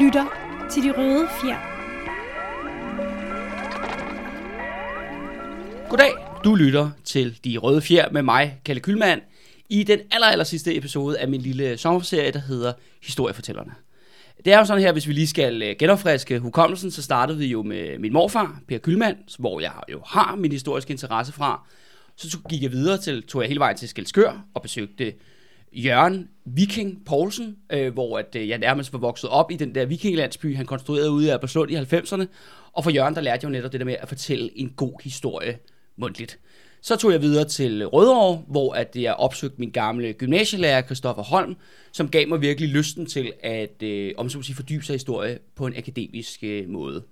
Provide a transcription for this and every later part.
lytter til De Røde Fjer. Goddag, du lytter til De Røde Fjer med mig, Kalle Kylmand, i den aller, aller sidste episode af min lille sommerserie, der hedder Historiefortællerne. Det er jo sådan her, hvis vi lige skal øh, genopfriske hukommelsen, så startede vi jo med min morfar, Per Kylmand, hvor jeg jo har min historiske interesse fra. Så gik jeg videre til, tog jeg hele vejen til Skelskør og besøgte Jørgen Viking Poulsen, øh, hvor at, øh, jeg nærmest var vokset op i den der vikinglandsby, han konstruerede ude i Alberslund i 90'erne. Og for Jørgen, der lærte jeg jo netop det der med at fortælle en god historie mundtligt. Så tog jeg videre til Rødovre, hvor at jeg opsøgte min gamle gymnasielærer, Christoffer Holm, som gav mig virkelig lysten til at øh, om så sige, fordybe sig i historie på en akademisk øh, måde.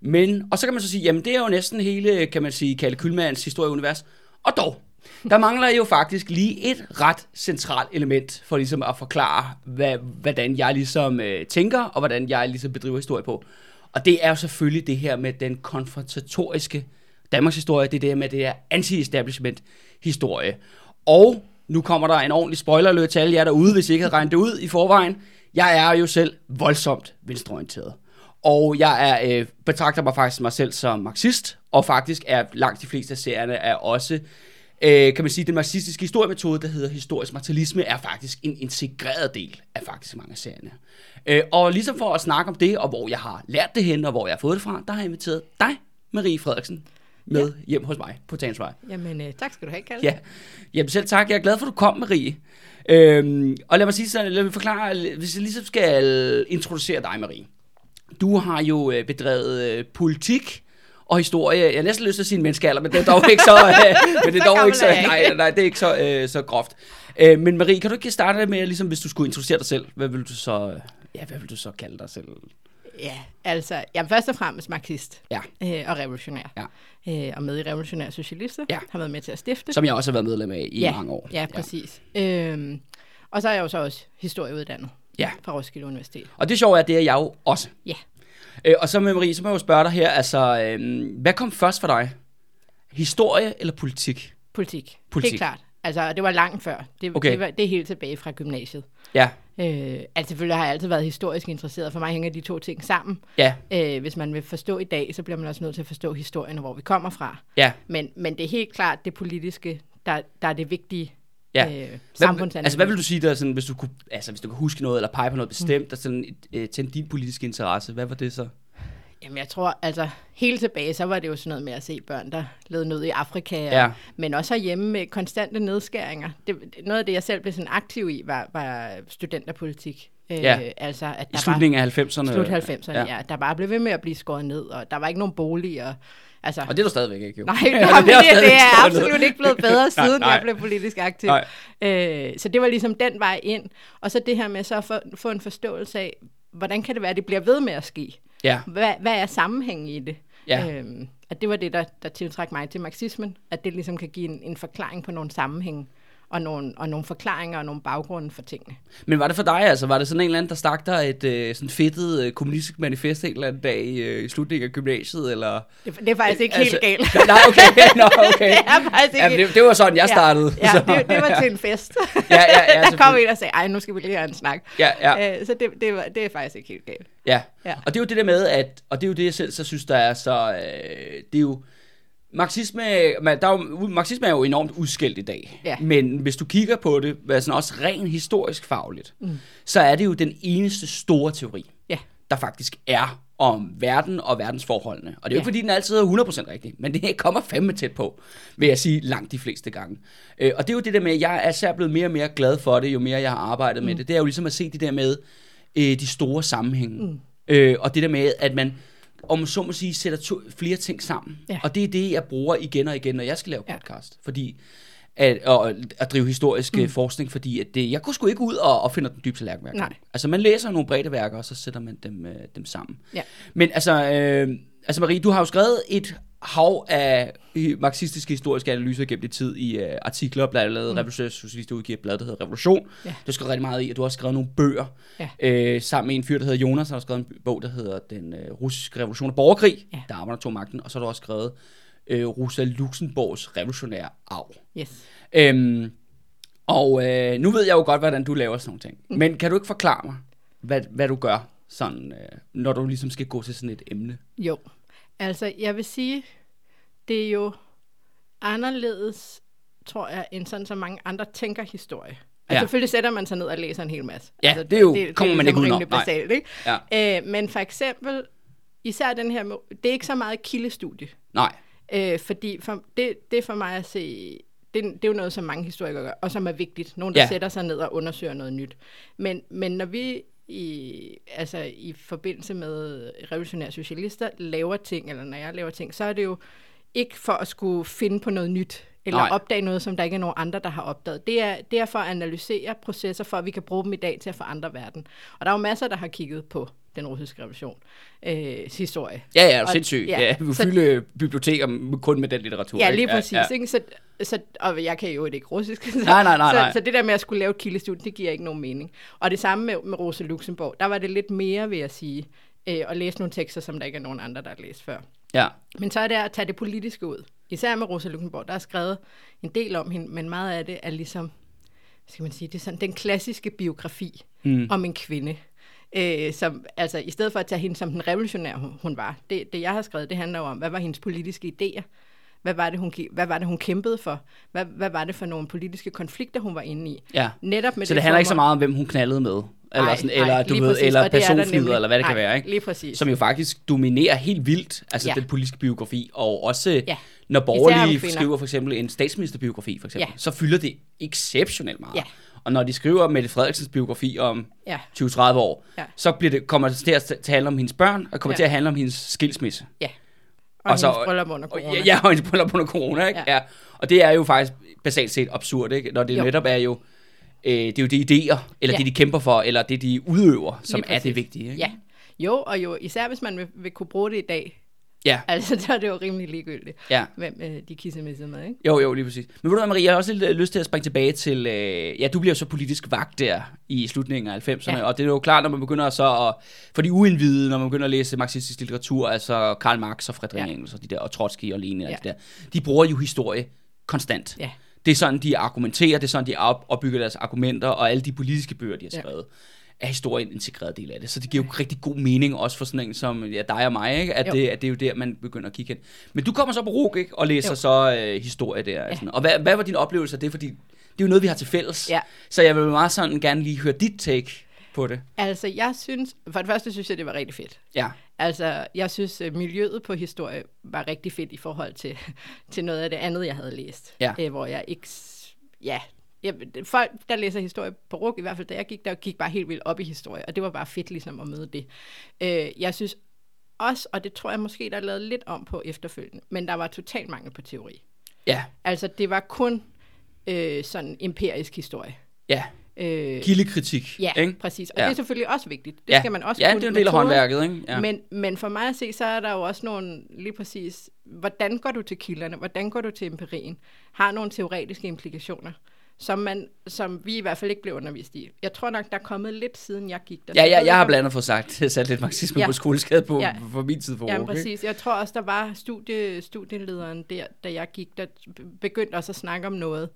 Men, og så kan man så sige, jamen det er jo næsten hele, kan man sige, Kalle Kylmans historieunivers. Og dog, der mangler jo faktisk lige et ret centralt element for ligesom at forklare, hvad, hvordan jeg ligesom øh, tænker, og hvordan jeg ligesom bedriver historie på. Og det er jo selvfølgelig det her med den konfrontatoriske Danmarks historie, det er det med det her anti-establishment historie. Og nu kommer der en ordentlig spoiler alert til alle jer derude, hvis I ikke havde regnet det ud i forvejen. Jeg er jo selv voldsomt venstreorienteret. Og jeg er, øh, betragter mig faktisk mig selv som marxist, og faktisk er langt de fleste af serierne er også, øh, kan man sige, den marxistiske historiemetode, der hedder historisk materialisme, er faktisk en integreret del af faktisk mange af serierne. Øh, og ligesom for at snakke om det, og hvor jeg har lært det hen, og hvor jeg har fået det fra, der har jeg inviteret dig, Marie Frederiksen, med ja. hjem hos mig på Tagensvej. Jamen, øh, tak skal du have, Kalle. Ja, Jamen, selv tak. Jeg er glad for, at du kom, Marie. Øhm, og lad mig sige sådan, lad mig forklare, hvis jeg ligesom skal introducere dig, Marie. Du har jo øh, bedrevet øh, politik og historie. Jeg har næsten lyst til at sige en menneskealder, men det er dog ikke så, øh, men det er dog ikke så, nej, nej, det er ikke så, øh, så groft. Øh, men Marie, kan du ikke starte med, ligesom hvis du skulle introducere dig selv, hvad vil du så, ja, hvad vil du så kalde dig selv? Ja, altså, jeg er først og fremmest marxist Ja. øh, og revolutionær. Ja. Øh, og med i Revolutionære Socialister. Ja. Har været med til at stifte. Som jeg også har været medlem af i ja, mange år. Ja, præcis. Ja. Øhm, og så er jeg jo så også historieuddannet Ja. fra Roskilde Universitet. Og det sjove er, at det er jeg jo også. Ja. Øh, og så med Marie, så må jeg jo spørge dig her, altså, øh, hvad kom først for dig? Historie eller politik? Politik. Politik. Helt klart. Altså, det var langt før. Det, Okay. det, var, det er helt tilbage fra gymnasiet. Ja, Øh, altså, selvfølgelig har jeg altid været historisk interesseret. For mig hænger de to ting sammen. ja, Øh, hvis man vil forstå i dag, så bliver man også nødt til at forstå historien og hvor vi kommer fra. ja. Men, men det er helt klart det politiske, der, der er det vigtige Ja. øh, samfundsanalyse. altså, hvad vil du sige, der, sådan, hvis, du kunne, altså, hvis du kan huske noget, eller pege på noget bestemt, der sådan, øh, tændte din politiske interesse, hvad var det så? Jamen, jeg tror, altså, helt tilbage, så var det jo sådan noget med at se børn, der led nød i Afrika, Ja. og, men også herhjemme med konstante nedskæringer. Det, noget af det, jeg selv blev sådan aktiv i, var, var studenterpolitik. Øh, Ja. Altså, at I der slutningen af 90'erne? var, slut 90'erne, ja. ja. Der bare blev ved med at blive skåret ned, og der var ikke nogen boliger. Altså, Og det er du stadigvæk ikke, jo. Nej, Ja, nej er det, stadigvæk det er absolut ikke blevet bedre, Nej, siden nej. jeg blev politisk aktiv. Nej. Øh, så det var ligesom den vej ind. Og så det her med så at få, få en forståelse af, hvordan kan det være, at det bliver ved med at ske? Ja, Hvad, hvad er sammenhængen i det? Ja. Øhm, at det var det, der, der tiltræk mig til marxismen. At det ligesom kan give en, en forklaring på nogle sammenhænge, og nogle, og nogle forklaringer og nogle baggrunde for tingene. men var det for dig, altså? Var det sådan en eller anden, der stak dig et øh, sådan fedtet øh, kommunistisk manifest en eller anden dag øh, i slutningen af gymnasiet, eller? Det, det er faktisk ikke Altså- helt galt. Nej, okay, nå, okay. det er faktisk ikke Ja, det, det var sådan, jeg startede. Ja, så- ja det, det var til en fest. Ja, ja, ja, der kom en og sagde, ej, nu skal vi lige have en snak. Ja, ja. Øh, så det, det, var, det er faktisk ikke helt galt. Ja. Ja. og det er jo det der med, at, og det er jo det, jeg selv så synes, der er så, øh, det er jo, marxisme, man, der er jo, marxisme er jo enormt udskilt i dag, Ja. men hvis du kigger på det, altså også rent historisk fagligt, mm. så er det jo den eneste store teori, Ja. der faktisk er om verden og verdensforholdene. Og det er jo Ja. ikke, fordi den altid er 100% rigtig, men det kommer fandme tæt på, vil jeg sige, langt de fleste gange. Øh, og det er jo det der med, at jeg er især blevet mere og mere glad for det, jo mere jeg har arbejdet mm. med det. Det er jo ligesom at se det der med øh, de store sammenhænge. Mm. Øh, og det der med, at man om man så må sige, sætter to, flere ting sammen. Ja. Og det er det, jeg bruger igen og igen, når jeg skal lave Ja. podcast. Fordi at, og, at drive historisk mm. forskning, fordi at det, jeg kunne sgu ikke ud og, og finde den dybe tallerken hver gang. Nej. Altså man læser nogle brede værker, og så sætter man dem, øh, dem sammen. Ja. Men altså, øh, altså Marie, du har jo skrevet et hav af marxistiske historiske analyser gennem det tid i øh, artikler, blandt andet mm. Revolution Socialist udgiver et blad, der hedder Revolution. Ja. Du har skrevet rigtig meget i, og du har også skrevet nogle bøger. Ja. Øh, sammen med en fyr, der hedder Jonas, har du skrevet en bog, der hedder Den øh, russiske revolution og borgerkrig, Ja. der arbejder tog magten, og så har du også skrevet øh, Rosa Luxemburgs revolutionære arv. Yes. Øhm, og øh, nu ved jeg jo godt, hvordan du laver sådan nogle ting. Mm. Men kan du ikke forklare mig, hvad, hvad du gør sådan, øh, når du ligesom skal gå til sådan et emne? Jo, altså jeg vil sige, det er jo anderledes, tror jeg, end sådan så mange andre tænker historie. Altså Ja. selvfølgelig sætter man sig ned og læser en hel masse. Ja, altså, det er jo- kommer man ikke ligesom udenom, rimelig nej. basalt, ikke? Ja. Øh, men for eksempel, især den her, det er ikke så meget kildestudie. Nej. Øh, fordi for, det, det for mig at se, det, det er jo noget, som mange historikere gør, og som er vigtigt. Nogen, der ja. sætter sig ned og undersøger noget nyt. Men, men når vi i, altså i forbindelse med revolutionære socialister laver ting, eller når jeg laver ting, så er det jo ikke for at skulle finde på noget nyt, eller Nej. Opdage noget, som der ikke er nogen andre, der har opdaget. Det er, det er for at analysere processer, for at vi kan bruge dem i dag til at forandre verden. Og der er jo masser, der har kigget på den russiske revolution øh, historie. Ja, ja, er du Og- sindssygt. Ja, ja, vi så- fylde biblioteker med- kun med den litteratur. Ja, lige præcis. Ja, Ja. Ikke? Så, så, og jeg kan jo ikke russisk. Så, Nej, nej, nej, nej. Så, så det der med at skulle lave et kildestudie, det giver ikke nogen mening. Og det samme med, med Rosa Luxemburg. Der var det lidt mere, vil jeg sige, øh, at læse nogle tekster, som der ikke er nogen andre, der har læst før. ja. Men så er det at tage det politiske ud. Især med Rosa Luxemburg, der er skrevet en del om hende, men meget af det er ligesom, skal man sige, det er sådan den klassiske biografi mm. om en kvinde. Øh, som, altså, i stedet for at tage hende som den revolutionær, hun, hun var. Det, det, jeg har skrevet, det handler om, hvad var hendes politiske idéer? Hvad var det, hun, hvad var det, hun kæmpede for? Hvad, hvad var det for nogle politiske konflikter, hun var inde i? ja. Netop med Så det handler ikke så meget om, hvem hun knaldede med. Eller, sådan, nej, eller, du ved, præcis, eller det er personflider, eller hvad det kan Nej, være. Ikke? lige præcis. Som jo faktisk dominerer helt vildt, altså Ja. den politiske biografi. Og også, Ja. når borgerlige skriver for eksempel en statsministerbiografi, for eksempel, Ja. så fylder det exceptionelt meget. Ja. Og når de skriver Mette Frederiksens biografi om Ja. 20-30 år, Ja. så bliver det, kommer det til at, til at handle om hendes børn, og kommer Ja. til at handle om hendes skilsmisse. Ja. Og Og, så- hendes bryllup under Og, corona. ja, ja, og hendes bryllup under corona, ikke? Ja. Ja. Og det er jo faktisk basalt set absurd, ikke? Når det jo. Netop er jo, øh, det er jo de idéer, eller ja. Det de kæmper for, eller det de udøver, som er det vigtige, ikke? Ja. Jo, og jo, især hvis man vil, vil kunne bruge det i dag, Ja, altså så er det jo rimelig ligegyldigt, ja. hvem øh, de kissemissede med, ikke? Jo, jo, lige præcis. Men ved du hvad, Marie, jeg har også lidt øh, lyst til at springe tilbage til, øh, ja, du bliver så politisk vagt der i slutningen af 90'erne, ja. Og det er jo klart, når man begynder så at, for de uindvidede, når man begynder at læse marxistisk litteratur, altså Karl Marx og Friedrich Ja. Engels og de der, og Trotsky og Lenin og Ja. de der, de bruger jo historie konstant. Ja. Det er sådan, de argumenterer, det er sådan, de op, opbygger deres argumenter, og alle de politiske bøger, de har Ja. Er historien en integreret del af det. Så det giver jo rigtig god mening, også for sådan en som ja, dig og mig, ikke? At, Jo. det, at det er jo der, man begynder at kigge hen. Men du kommer så på RUG, ikke? Og læser Jo. så øh, historie der. Ja. Sådan. Og hvad, hvad var din oplevelse af det? Fordi det er jo noget, vi har til fælles. Ja. Så jeg vil meget sådan gerne lige høre dit take på det. Altså, jeg synes, for det første synes jeg, det var rigtig fedt. Ja. Altså, jeg synes, øh, miljøet på historie var rigtig fedt i forhold til, til noget af det andet, jeg havde læst. Ja. Øh, hvor jeg ikke... Ja, jeg, folk, der læser historie på RUG, i hvert fald da jeg gik, der gik bare helt vildt op i historie, og det var bare fedt ligesom at møde det. Øh, jeg synes også, og det tror jeg måske, der er lavet lidt om på efterfølgende, men der var totalt mangel på teori. Ja. Altså, det var kun øh, sådan empirisk historie. Ja. Øh, Kildekritik. Ja, ikke? præcis. Og Ja. ja. det er selvfølgelig også vigtigt. Det ja. skal man også Ja, kunne det er en del af håndværket, ikke? Ja. Ja. Men, men for mig at se, så er der jo også nogle, lige præcis, hvordan går du til kilderne? Hvordan går du til empirien? Har nogle teoretiske implikationer, som, man, som vi i hvert fald ikke blev undervist i. Jeg tror nok, der er kommet lidt siden jeg gik der. Ja, ja, jeg har blandt andet fået sagt, sat lidt marxisme ja. På skoleskade på, ja. For min tid for Ja, præcis. Jeg tror også, der var studie, studielederen der, da jeg gik, der begyndte også at snakke om noget,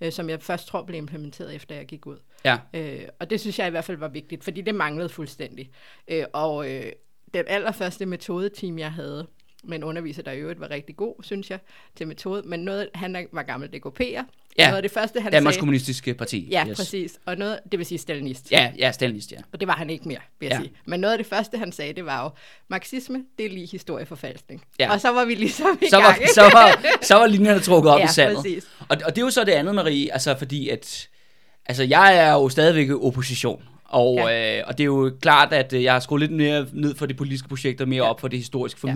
øh, som jeg først tror blev implementeret, efter jeg gik ud. Ja. Øh, og det synes jeg i hvert fald var vigtigt, fordi det manglede fuldstændig. Øh, og øh, den allerførste metodeteam, jeg havde, med en underviser, der i øvrigt var rigtig god, synes jeg, til metode, men noget, han var gammel DKP'er. Ja. Noget af det første, han Danmarks sagde... Kommunistiske Parti. Ja, yes. præcis. Og noget, det vil sige stalinist. Ja, ja, Stalinist, ja. Og det var han ikke mere, vil jeg Ja. sige. Men noget af det første, han sagde, det var jo, marxisme, det er lige historieforfalskning. Ja. Og så var vi ligesom i så gang. var, så var, så var linjerne trukket op Ja, i sandet. præcis. Og, og det er jo så det andet, Marie, altså fordi at, altså jeg er jo stadigvæk opposition. Og, ja. øh, og det er jo klart, at jeg har skruet lidt mere ned for de politiske projekter, mere ja. Op for det historiske Ja.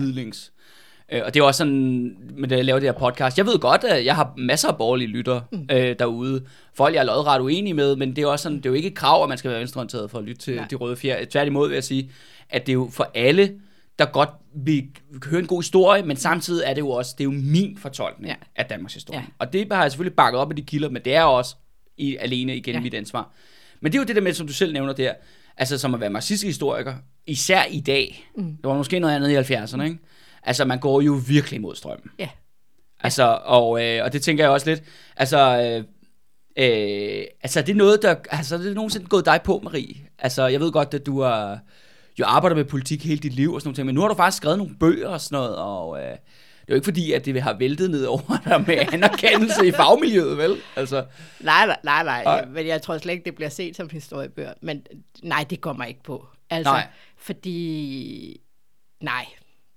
Øh, og det er også sådan, med det, jeg laver det her podcast, jeg ved godt, at jeg har masser af borgerlige lyttere mm. øh, derude. Folk, jeg er lodret uenig med, men det er, også sådan, det er jo ikke et krav, at man skal være venstreorienteret for at lytte til Nej. De røde fjer. Tværtimod vil jeg sige, at det er jo for alle, der godt vil høre en god historie, men samtidig er det jo også, det er jo min fortolkning ja. Af Danmarks historie. Ja. Og det har jeg selvfølgelig bakket op af de kilder, men det er også i, alene igen ja. Mit ansvar. Men det er jo det der med, som du selv nævner der, altså som at være marxistisk historiker, især i dag. Mm. Det var måske noget andet i 70'erne, ikke? Altså man går jo virkelig imod strømmen. Ja. Altså, og, øh, og det tænker jeg også lidt, altså, øh, øh, altså er det noget, der, altså er det nogensinde gået dig på, Marie? Altså, jeg ved godt, at du har jo arbejder med politik hele dit liv og sådan noget. Men nu har du faktisk skrevet nogle bøger og sådan noget, og øh, det er jo ikke fordi, at det har væltet ned over dig med anerkendelse i fagmiljøet, vel? Altså, Nej, nej, nej, nej. Men jeg tror slet ikke, det bliver set som historiebøger. Men nej, det går mig ikke på. Altså, Nej. fordi... Nej,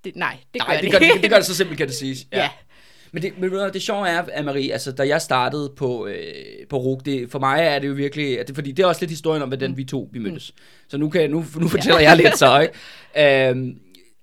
det, nej, det nej, gør det gør, det, det gør det så simpelt, kan det siges. Ja. Men det, men det sjove er, at Marie, altså da jeg startede på, øh, på RUG, det, for mig er det jo virkelig, at det, fordi det er også lidt historien om, hvordan Mm. vi to vi mødtes. Så nu, kan, nu, nu fortæller jeg lidt så, ikke? Øhm,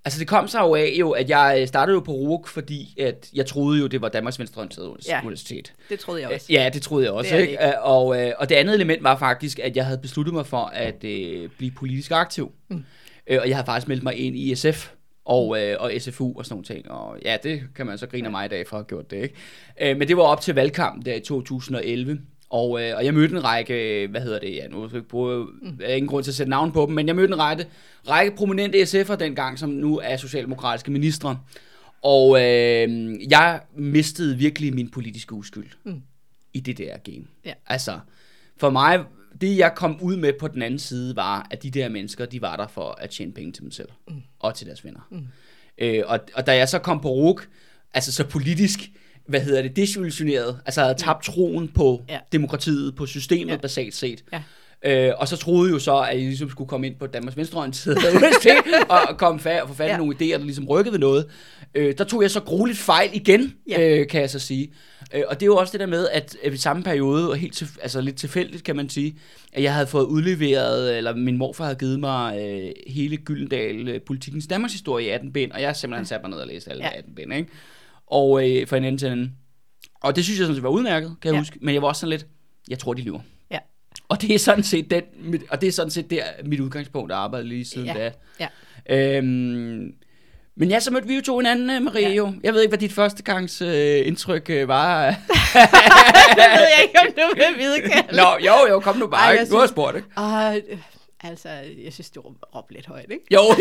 altså det kom sig jo af, jo, at jeg startede jo på RUG, fordi at jeg troede jo, det var Danmarks Venstreorienterede Ja. Universitet. Det troede jeg også. Ja, det troede jeg også. Det er det ikke? Øh, Og, øh, og det andet element var faktisk, at jeg havde besluttet mig for at øh, blive politisk aktiv. Mm. Øh, og jeg havde faktisk meldt mig ind i SF og, øh, og SFU og sådan nogle ting. Og ja, det kan man så grine af mig i dag for at have gjort det. Ikke? Øh, men det var op til valgkampen der i 2011. Og, øh, og jeg mødte en række, hvad hedder det, ja, nu skal jeg ikke bruge, mm. ingen grund til at sætte navn på dem, men jeg mødte en række, række prominente SF'er dengang, som nu er socialdemokratiske ministre. Og øh, jeg mistede virkelig min politiske uskyld mm. i det der game. Ja. Altså, for mig, det jeg kom ud med på den anden side, var, at de der mennesker, de var der for at tjene penge til dem selv. Mm. Og til deres venner. Mm. Øh, og, og da jeg så kom på RUG, altså så politisk, hvad hedder det, desillusioneret, altså havde tabt troen på Ja. demokratiet, på systemet ja. basalt set. Ja. Øh, og så troede jo så, at jeg ligesom skulle komme ind på Danmarks Venstreorienterede Universitet og, komme fat, og få fat i Ja. nogle idéer, der ligesom rykkede ved noget. Øh, der tog jeg så grueligt fejl igen, Ja. øh, kan jeg så sige. Øh, og det er jo også det der med, at i samme periode, og helt til, altså lidt tilfældigt kan man sige, at jeg havde fået udleveret, eller min morfar havde givet mig øh, hele Gyldendal øh, Politikens Danmarks historie i 18 bind, og jeg simpelthen sat mig ned og læst alle Ja. ja. 18 bind, ikke? Og øh, for en ende til en anden. Og det synes jeg sådan set var udmærket, kan jeg Ja. huske. Men jeg var også sådan lidt, jeg tror, de lyver. Og det er sådan set, den, mit, og det er sådan set der, mit udgangspunkt at arbejde lige siden Ja. da. Ja. Øhm, men ja, så mødte vi jo to hinanden, øh, Marie. Ja. Jeg ved ikke, hvad dit første gangs øh, indtryk øh, var. det ved jeg ikke, om du vil vide, Kalle. Nå, jo, jo, kom nu bare. Ej, Ej, jeg du har synes- spurgt, ikke? Øh, altså, jeg synes, du råbte lidt højt, ikke? Jo, jo,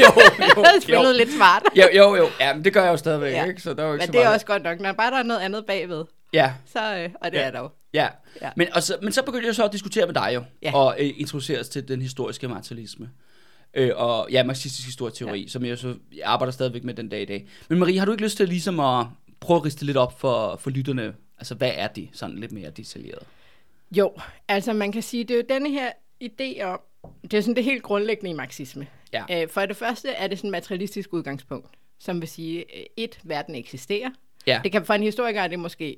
jo. Jeg spillede lidt smart. jo, jo, jo. Ja, men det gør jeg jo stadigvæk, Ja. ja. ikke? Så der er jo ikke Men så det er meget. også godt nok, når bare der er noget andet bagved. Ja, Så, øh, og det Ja. er der jo. Ja. Ja. Men, og så, men så begyndte jeg så at diskutere med dig jo, Ja. og øh, introducere os til den historiske materialisme. Øh, og ja, marxistisk historieteori, ja. som jeg så jeg arbejder stadigvæk med den dag i dag. Men Marie, har du ikke lyst til ligesom at prøve at riste lidt op for, for lytterne? Altså, hvad er de sådan lidt mere detaljeret? Jo, altså man kan sige, det er jo denne her idé om, det er sådan det helt grundlæggende i marxisme. Ja. Øh, for det første er det sådan et materialistisk udgangspunkt, som vil sige, øh, et, verden eksisterer. Ja, Det kan for en historiker er det måske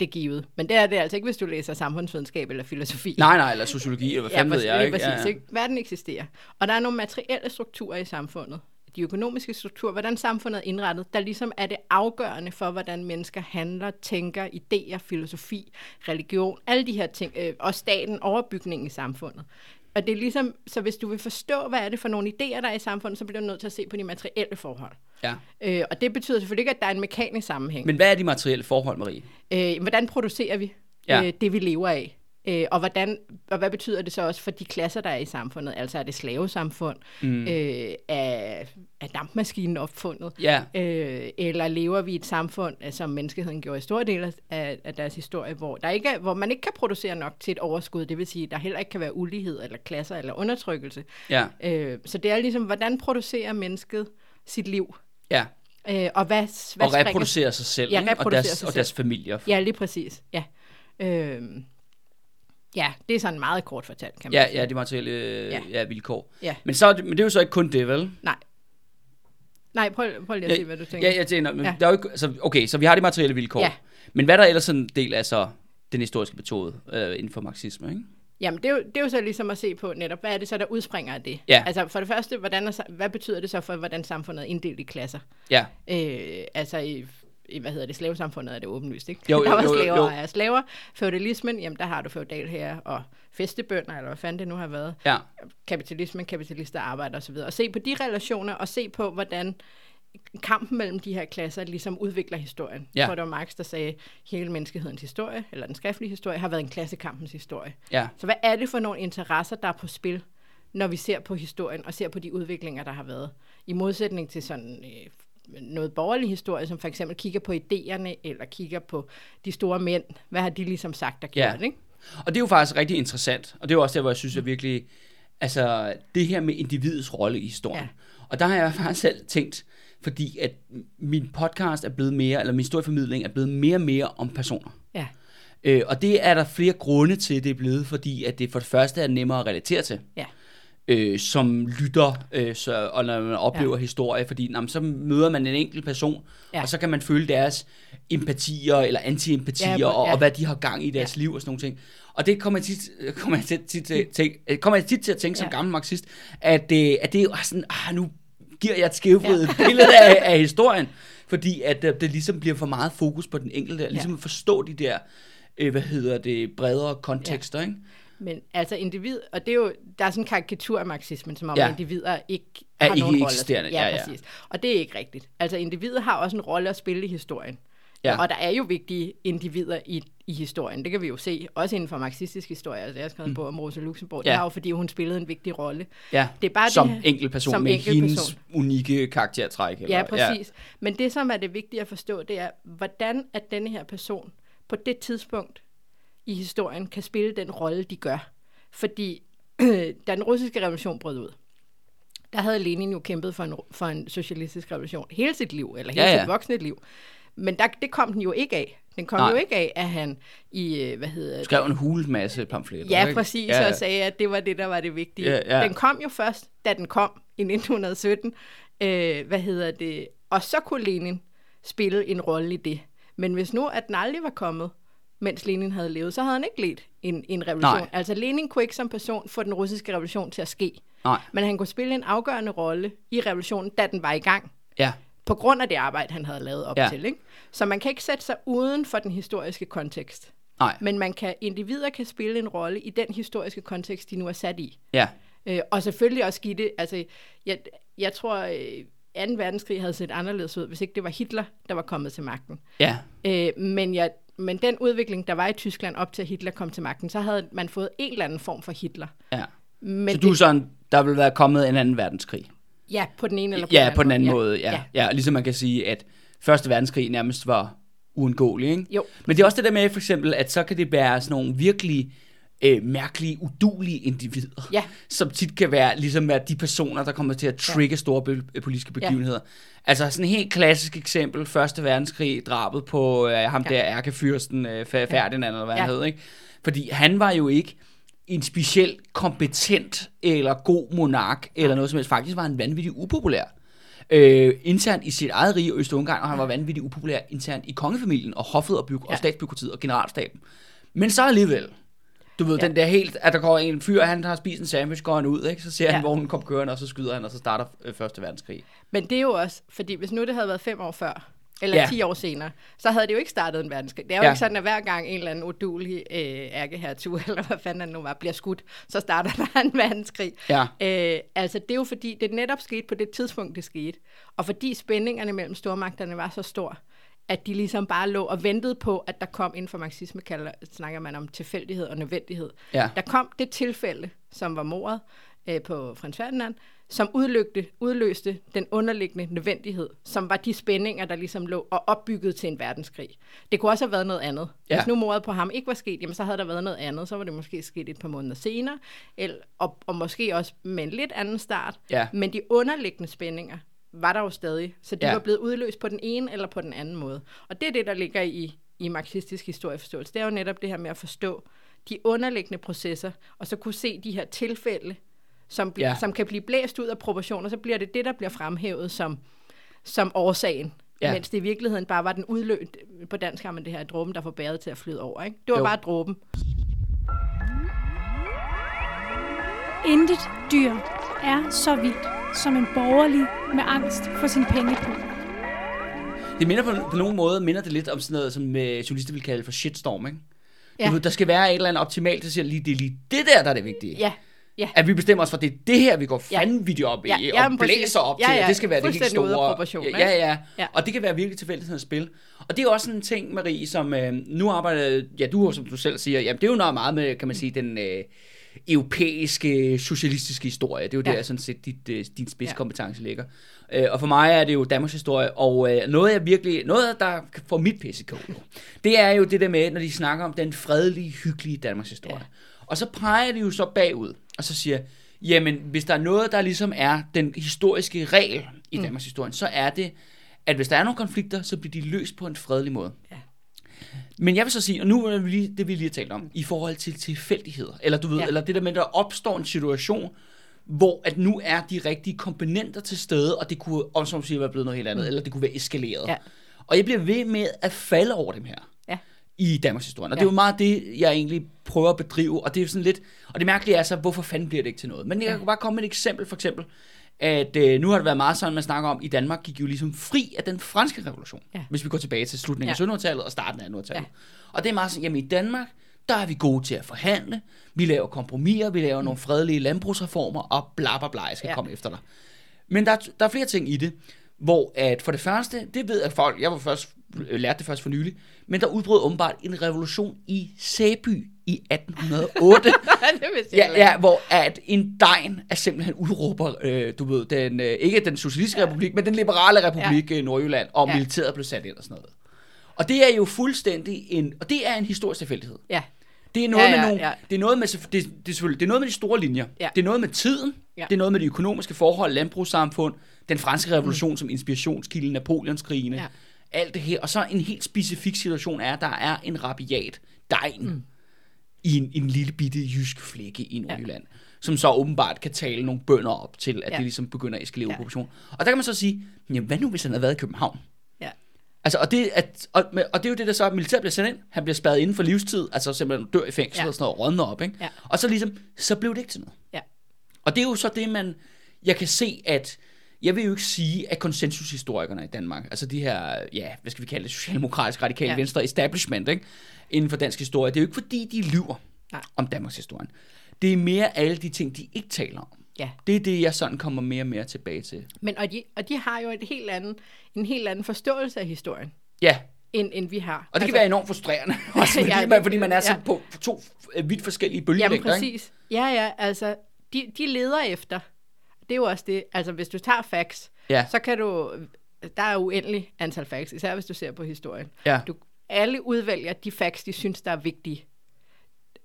det givet, men det er det altså ikke, hvis du læser samfundsvidenskab eller filosofi. nej, nej, eller sociologi, eller hvad fanden ved præcis, jeg, ikke? Præcis, Ja, ja. ikke? Verden eksisterer. Og der er nogle materielle strukturer i samfundet. De økonomiske strukturer, hvordan samfundet er indrettet, der ligesom er det afgørende for, hvordan mennesker handler, tænker, idéer, filosofi, religion, alle de her ting, øh, og staten, overbygningen i samfundet. Og det er ligesom, så hvis du vil forstå, hvad er det for nogle idéer, der er i samfundet, så bliver du nødt til at se på de materielle forhold. ja. Øh, og det betyder selvfølgelig ikke, at der er en mekanisk sammenhæng. Men hvad er de materielle forhold, Marie? Øh, hvordan producerer vi Ja. øh, det, vi lever af? Øh, og, hvordan, og hvad betyder det så også for de klasser, der er i samfundet? Altså er det slavesamfund? Mm. Øh, er, er dampmaskinen opfundet? Ja, Øh, eller lever vi i et samfund, øh, som menneskeheden gjorde i store dele af, af deres historie, hvor, der ikke er, hvor man ikke kan producere nok til et overskud, det vil sige, der heller ikke kan være ulighed, eller klasser, eller undertrykkelse. ja, Øh, så det er ligesom, hvordan producerer mennesket sit liv? ja. Øh, og hvad, hvad Og springer- reproducere sig selv, Ja, ikke? og, deres, sig og selv. deres familier. Ja, lige præcis. Ja. Øhm, ja, det er sådan meget kort fortalt, kan man Ja, sige. ja, de materielle øh, Ja. ja. Vilkår. Ja. Men, så, men det er jo så ikke kun det, vel? Nej. Nej, prøv, prøv lige at Ja, se, hvad du tænker. Ja, jeg tænker, men Ja. der er jo ikke, altså, okay, så vi har de materielle vilkår. Ja. Men hvad er der ellers en del af så den historiske metode øh, inden for marxisme, ikke? Jamen, det er, jo, det er jo så ligesom at se på netop, hvad er det så, der udspringer af det? Ja. Altså, for det første, hvordan er, hvad betyder det så for, hvordan samfundet er inddelt i klasser? Ja, Øh, altså, i, hvad hedder det, slavesamfundet er det åbenlyst, ikke? Jo, jo, der var jo, jo, slaver jo. og er slaver. Feudalismen, jamen, der har du feudal her, og festebønder, eller hvad fanden det nu har været. ja, kapitalismen, kapitalister arbejder osv. Og se på de relationer, og se på, hvordan kampen mellem de her klasser ligesom udvikler historien. Ja. Jeg tror, det var Marx, der sagde, hele menneskehedens historie, eller den skriftlige historie, har været en klassekampens historie. ja, Så hvad er det for nogle interesser, der er på spil, når vi ser på historien, og ser på de udviklinger, der har været? I modsætning til sådan øh, noget borgerlig historie, som for eksempel kigger på idéerne, eller kigger på de store mænd. Hvad har de ligesom sagt Ja. gjort, ikke? Og det er jo faktisk rigtig interessant, og det er jo også der, hvor jeg synes, at virkelig Altså, det her med individets rolle i historien. Ja. Og der har jeg faktisk selv tænkt, fordi at min podcast er blevet mere, eller min historieformidling er blevet mere og mere om personer. Ja. Øh, og det er der flere grunde til, det er blevet, fordi at det for det første er nemmere at relatere til. Ja. Øh, som lytter, øh, så, og når man oplever ja. historie, fordi jamen, så møder man en enkelt person, ja. Ja. og så kan man føle deres empatier eller anti-empatier, Ja, ja, og, ja. og hvad de har gang i deres ja. liv og sådan nogle ting. Og det kommer jeg tit, kommer jeg tit, tit, tit, tit, kommer jeg tit til at tænke som Ja. gammel marxist, at, øh, at det er sådan, ah, nu giver jeg et skævvredet ja. billede af, af historien, fordi at øh, det ligesom bliver for meget fokus på den enkelte, ligesom at forstå de der, øh, hvad hedder det, bredere kontekster, ikke? Men altså individ, og det er jo, der er sådan en karikatur af marxismen, som om Ja. individer ikke Er har ikke nogen rolle. eksisterende, spille. ja, Ja, ja. præcis. Og det er ikke rigtigt. Altså individer har også en rolle at spille i historien. Ja. Og der er jo vigtige individer i, i historien. Det kan vi jo se, også inden for marxistisk historie. Altså, jeg har skrevet en bog om Rosa Luxemburg. Ja. Det er jo, fordi hun spillede en vigtig rolle. Ja, Det er bare som det her- enkelt person som med enkelt hendes person. unikke karaktertræk. Eller, Ja, præcis. Ja. Men det, som er det vigtige at forstå, det er, hvordan at denne her person på det tidspunkt i historien kan spille den rolle, de gør. Fordi da den russiske revolution brød ud, der havde Lenin jo kæmpet for en, for en socialistisk revolution hele sit liv, eller hele Ja, ja, sit voksne liv. Men der, det kom den jo ikke af. Den kom Nej. Nej. jo ikke af, at han i, øh, hvad hedder det? Skrev en hul masse pamfletter. Ja, ikke? præcis, Ja, ja. og sagde, at det var det, der var det vigtige. Ja, ja. Den kom jo først, da den kom i 1917. Øh, hvad hedder det? Og så kunne Lenin spille en rolle i det. Men hvis nu, at den aldrig var kommet, mens Lenin havde levet, så havde han ikke ledt en, en revolution. Nej. Altså Lenin kunne ikke som person få den russiske revolution til at ske. Nej, Men han kunne spille en afgørende rolle i revolutionen, da den var i gang. ja. På grund af det arbejde, han havde lavet op Ja. til. Ikke? Så man kan ikke sætte sig uden for den historiske kontekst. Nej, Men man kan, individer kan spille en rolle i den historiske kontekst, de nu er sat i. ja. Øh, og selvfølgelig også give det, altså, jeg, jeg tror, øh, 2. verdenskrig havde set anderledes ud, hvis ikke det var Hitler, der var kommet til magten. Ja, Øh, men, jeg, men den udvikling, der var i Tyskland op til Hitler kom til magten, så havde man fået en eller anden form for Hitler. ja. Men Så du er sådan, der vil være kommet en anden verdenskrig? Ja, på den ene eller på Ja, den anden på den anden ja. måde, ja. ja. Ligesom man kan sige, at Første verdenskrig nærmest var uundgåelig, ikke? Jo. Men det er også det der med, for eksempel, at så kan det være sådan nogle virkelig øh, mærkelige, udulige individer, Ja. som tit kan være, ligesom være de personer, der kommer til at trigge store be- politiske begivenheder. Altså sådan et helt klassisk eksempel, Første verdenskrig, drabet på øh, ham ja. der ærkefyrsten øh, Ferdinand, eller hvad ja. Ja. han hed, ikke? Fordi han var jo ikke en specielt kompetent eller god monark, eller noget som helst. Faktisk var han vanvittigt upopulær. Øh, internt i sit eget rige, Øst-Ungarn, og han var vanvittigt upopulær internt i kongefamilien, og hoffet og, byg- og Ja. statsbyråkratiet og generalstaben. Men så alligevel, du ved, ja. Den der helt, at der går en fyr, han har spist en sandwich, går han ud, ikke? så ser ja. han vognen komme kørende, og så skyder han, og så starter øh, Første Verdenskrig. Men det er jo også, fordi hvis nu det havde været fem år før, eller Ja. ja. 10 år senere, så havde det jo ikke startet en verdenskrig. Det er jo ja. ikke sådan, at hver gang en eller anden udulig øh, ærkehertug, eller hvad fanden han nu var, bliver skudt, så starter der en verdenskrig. Ja. Øh, altså, det er jo fordi, det netop skete på det tidspunkt, det skete. Og fordi spændingerne mellem stormagterne var så stor, at de ligesom bare lå og ventede på, at der kom inden for marxisme, kalder, snakker man om tilfældighed og nødvendighed. Ja. Der kom det tilfælde, som var mordet øh, på Frans Ferdinand, som udløste, udløste den underliggende nødvendighed, som var de spændinger, der ligesom lå og opbygget til en verdenskrig. Det kunne også have været noget andet. Ja. Hvis nu mordet på ham ikke var sket, jamen så havde der været noget andet. Så var det måske sket et par måneder senere, eller, og, og måske også med en lidt anden start. Ja. Men de underliggende spændinger var der jo stadig, så de Ja. var blevet udløst på den ene eller på den anden måde. Og det er det, der ligger i, i marxistisk historieforståelse. Det er jo netop det her med at forstå de underliggende processer, og så kunne se de her tilfælde, som, bl- Ja. som kan blive blæst ud af proportioner, så bliver det det, der bliver fremhævet som, som årsagen. Ja. Mens det i virkeligheden bare var den udløst, på dansk har man det her dråben, der får bæret til at flyde over. Ikke? Det var jo. bare dråben. Intet dyr er så vildt som en borgerlig med angst for sin pengepung. Det minder på, på nogen måde, minder det lidt om sådan noget, som øh, journalister vil kalde for shitstorm, ikke? Ja. Ja. Du ved, der skal være et eller andet optimalt, der siger lige, det er lige det der, der er det vigtige. Ja, ja. At vi bestemmer os for, at det er det her, vi går Ja. vanvittigt op i, Ja, og jamen, præcis. blæser op Ja, til, ja. og det skal være det helt store. ja, ja, ja, Ja. Og det kan være virkelig tilfældighedens spil. Og det er også en ting, Marie, som øh, nu arbejder, ja, du som du selv siger, jamen det er jo noget meget med, kan man sige, den øh, europæiske socialistiske historie. Det er jo Ja. der, sådan set, dit, øh, din spidskompetence ligger. Øh, og for mig er det jo Danmarks historie, og øh, noget jeg virkelig, noget der får mit pissekål, det er jo det der med, når de snakker om den fredelige, hyggelige Danmarks historie. Ja. Og så peger de jo så bagud, og så siger, Jamen, hvis der er noget, der ligesom er den historiske regel i Mm. Danmarks historie, så er det, at hvis der er nogle konflikter, så bliver de løst på en fredelig måde. Men jeg vil så sige, og nu er det lige, det vi lige har talt om, i forhold til tilfældigheder, eller du ved, ja. Eller det der med, at der opstår en situation, hvor at nu er de rigtige komponenter til stede, og det kunne, om som siger, være blevet noget helt andet, mm. eller det kunne være eskaleret. Ja. Og jeg bliver ved med at falde over dem her Ja. i Danmarks historie. Og Ja. det er jo meget det, jeg egentlig prøver at bedrive, og det er sådan lidt, og det mærkelige er så, hvorfor fanden bliver det ikke til noget? Men jeg kan bare komme med et eksempel, for eksempel, at øh, nu har det været meget sådan, man snakker om, i Danmark gik jo ligesom fri af den franske revolution, Ja. hvis vi går tilbage til slutningen af Ja. 1700-tallet og starten af 1800-tallet. Og det er meget sådan, jamen i Danmark, der er vi gode til at forhandle, vi laver kompromiser, vi laver nogle fredelige landbrugsreformer, og bla bla bla, jeg skal ja. Ja. komme efter dig. Men der, er- der er flere ting i det, hvor at for det første, det ved jeg folk, jeg var først, lærte det først for nylig, men der udbrød åbenbart en revolution i Sæby i 1808, det ja, ja, hvor at en degn er simpelthen udråber, øh, du ved, den, øh, ikke den socialistiske ja. republik, men den liberale republik ja. Nordjylland, og ja. Militæret blev sat ind og sådan noget. Og det er jo fuldstændig en, og det er en historisk tilfældighed. Ja. Det er noget Ja, med ja, nogle, ja. det er noget med det, det, er selvfølgelig, det er noget med de store linjer. Ja. Det er noget med tiden. Ja. Det er noget med de økonomiske forhold, landbrugssamfund, den franske revolution mm. som inspirationskilde, Napoleonskrigene, ja. Alt det her. Og så en helt specifik situation er, at der er en rabiat degn mm. i en, en lille bitte jysk flække i Nordjylland, ja. som så åbenbart kan tale nogle bønder op til, at ja. Det ligesom begynder at eskalere ja. Og der kan man så sige, jamen hvad nu hvis han havde været i København? Ja. Altså, og det, at, og, og det er jo det, der så, at militæret bliver sendt ind. Han bliver spadet inden for livstid, altså simpelthen dør i fængsel ja. Og sådan noget, rådner op, ikke? Ja. Og så ligesom, så blev det ikke til noget. Ja. Og det er jo så det, man, jeg kan se, at, jeg vil jo ikke sige, at konsensushistorikerne i Danmark, altså de her, ja, hvad skal vi kalde det, socialdemokratisk, radikale, ja. Ja. venstre establishment, ikke? Inden for dansk historie, det er jo ikke fordi, de lyver Nej. om Danmarks historie. Det er mere alle de ting, de ikke taler om. Ja. Det er det, jeg sådan kommer mere og mere tilbage til. Men, og, de, og de har jo et helt anden, en helt anden forståelse af historien, Ja, end, end vi har. Og det kan være enormt frustrerende, også fordi, Ja, ja, man, fordi man er så ja. på, to vidt forskellige Jamen bølgelængder. ikke? præcis. Ja, ja, altså, de, de leder efter. Det er jo også det. Altså, hvis du tager facts, Ja. så kan du... Der er uendelig antal facts, især hvis du ser på historien. Ja. Du, alle udvælger de facts, de synes, der er vigtige.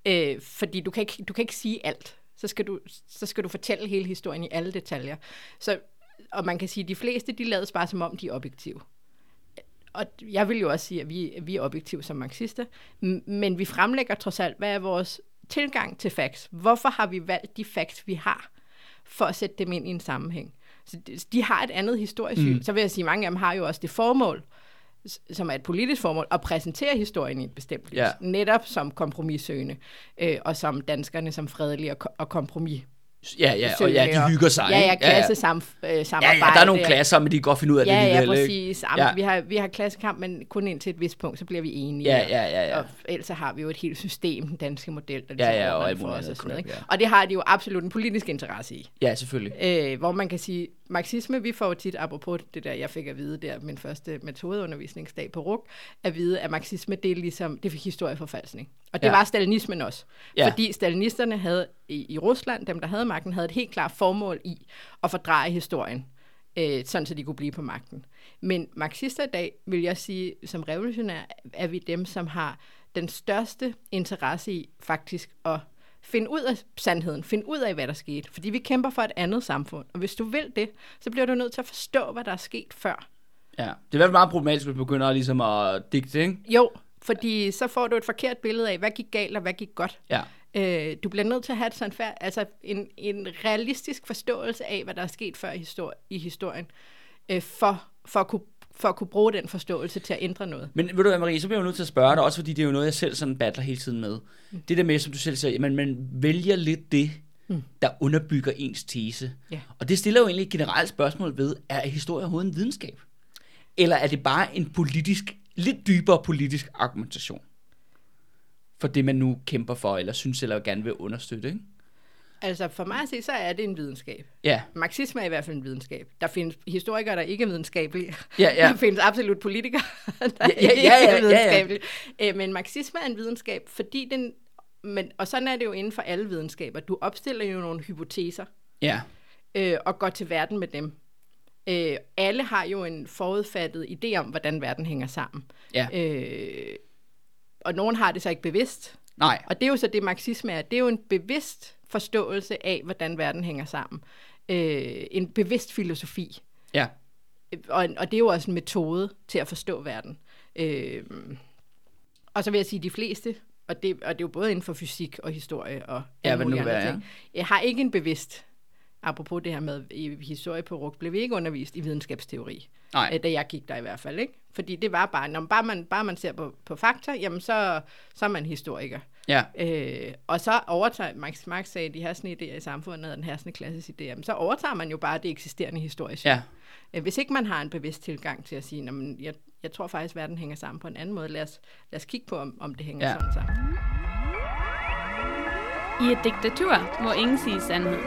Øh, fordi du kan, ikke, du kan ikke sige alt. Så skal, du, så skal du fortælle hele historien i alle detaljer. Så, og man kan sige, at de fleste, de lader bare som om, de er objektive. Og jeg vil jo også sige, at vi, vi er objektive som marxister, men vi fremlægger trods alt, hvad er vores tilgang til facts? Hvorfor har vi valgt de facts, vi har, for at sætte dem ind i en sammenhæng? Så de, de har et andet historisk syn. Mm. Så vil jeg sige, at mange af dem har jo også det formål, som er et politisk formål, at præsentere historien i et bestemt lys. Ja. Netop som kompromissøgende, øh, og som danskerne som fredelige og, og kompromis. Ja, ja, og ja, de hygger sig. Ja, ja, ikke? klasse sam, øh, ja, samarbejde. ja, der er nogle klasser, men de kan godt finde ud af det Ja, ja, præcis. Ja. Ja. Vi, har, vi har klassekamp, men kun indtil et vist punkt, så bliver vi enige. Ja, ja, ja, ja. Og ellers har vi jo et helt system, den danske model, der Ja, ligesom ja, og alt det for os og sådan noget. Ikke? ja. Og det har de jo absolut en politisk interesse i. Ja, selvfølgelig. Øh, hvor man kan sige, marxisme, vi får tit, apropos det der, jeg fik at vide der, min første metodeundervisningsdag på RUK, at vide, at marxisme, det er ligesom, det er historieforfalsning. Og det Ja. var stalinismen også. Ja. Ja. Fordi stalinisterne havde i, i Rusland, dem der havde magten, havde et helt klart formål i at fordreje historien, øh, sådan så de kunne blive på magten. Men marxister i dag, vil jeg sige, som revolutionær, er vi dem, som har den største interesse i faktisk at finde ud af sandheden, finde ud af, hvad der skete. Fordi vi kæmper for et andet samfund. Og hvis du vil det, så bliver du nødt til at forstå, hvad der er sket før. Ja. Det er i hvert fald meget problematisk, hvis man begynder ligesom at digte, ikke? Jo, fordi så får du et forkert billede af, hvad gik galt og hvad gik godt. Ja. Øh, du bliver nødt til at have sådan færd, altså en, en realistisk forståelse af, hvad der er sket før i, histori- i historien, øh, for, for, at kunne, for at kunne bruge den forståelse til at ændre noget. Men ved du hvad, Marie, så bliver jeg nødt til at spørge dig, også fordi det er jo noget, jeg selv sådan battler hele tiden med. Mm. Det der med, som du selv siger, man, man vælger lidt det, der underbygger ens tese. Ja. Og det stiller jo egentlig et generelt spørgsmål ved, er historie overhovedet en videnskab? Eller er det bare en politisk, lidt dybere politisk argumentation? For det, man nu kæmper for, eller synes, eller gerne vil understøtte, ikke? Altså for mig at se, så er det en videnskab. Ja, Marxisme er i hvert fald en videnskab. Der findes historikere, der ikke er videnskabelige. Ja, ja. Der findes absolut politikere, der Ja, ja, ikke ja, ja, ja, er ja. videnskabelige. Øh, Men marxisme er en videnskab, fordi den... Men, og sådan er det jo inden for alle videnskaber. Du opstiller jo nogle hypoteser, ja, øh, og går til verden med dem. Øh, alle har jo en forudfattet idé om, hvordan verden hænger sammen. ja. Øh, og nogen har det så ikke bevidst. Nej, Og det er jo så det, marxisme er. Det er jo en bevidst forståelse af, hvordan verden hænger sammen. Øh, en bevidst filosofi. Ja. Og, og det er jo også en metode til at forstå verden. Øh, og så vil jeg sige, at de fleste, og det, og det er jo både inden for fysik og historie og Ja, alle nu mulige andre ting, jeg har ikke en bevidst, apropos det her med i historie på RUG, blev vi ikke undervist i videnskabsteori. Nej. Øh, Da jeg gik der i hvert fald, ikke? Fordi det var bare, når bare man, bare man ser på, på fakta, jamen så, så er man historiker. Ja. Øh, og så overtager, Max Marx sagde, at de hersende idéer i samfundet er den hersende klasses idéer, men så overtager man jo bare det eksisterende historiske. Ja. Øh, Hvis ikke man har en bevidst tilgang til at sige, "Nå, men jeg, jeg tror faktisk, at verden hænger sammen på en anden måde, lad os, lad os kigge på, om, om det hænger ja. sådan sammen. I et diktatur må ingen sige sandhed.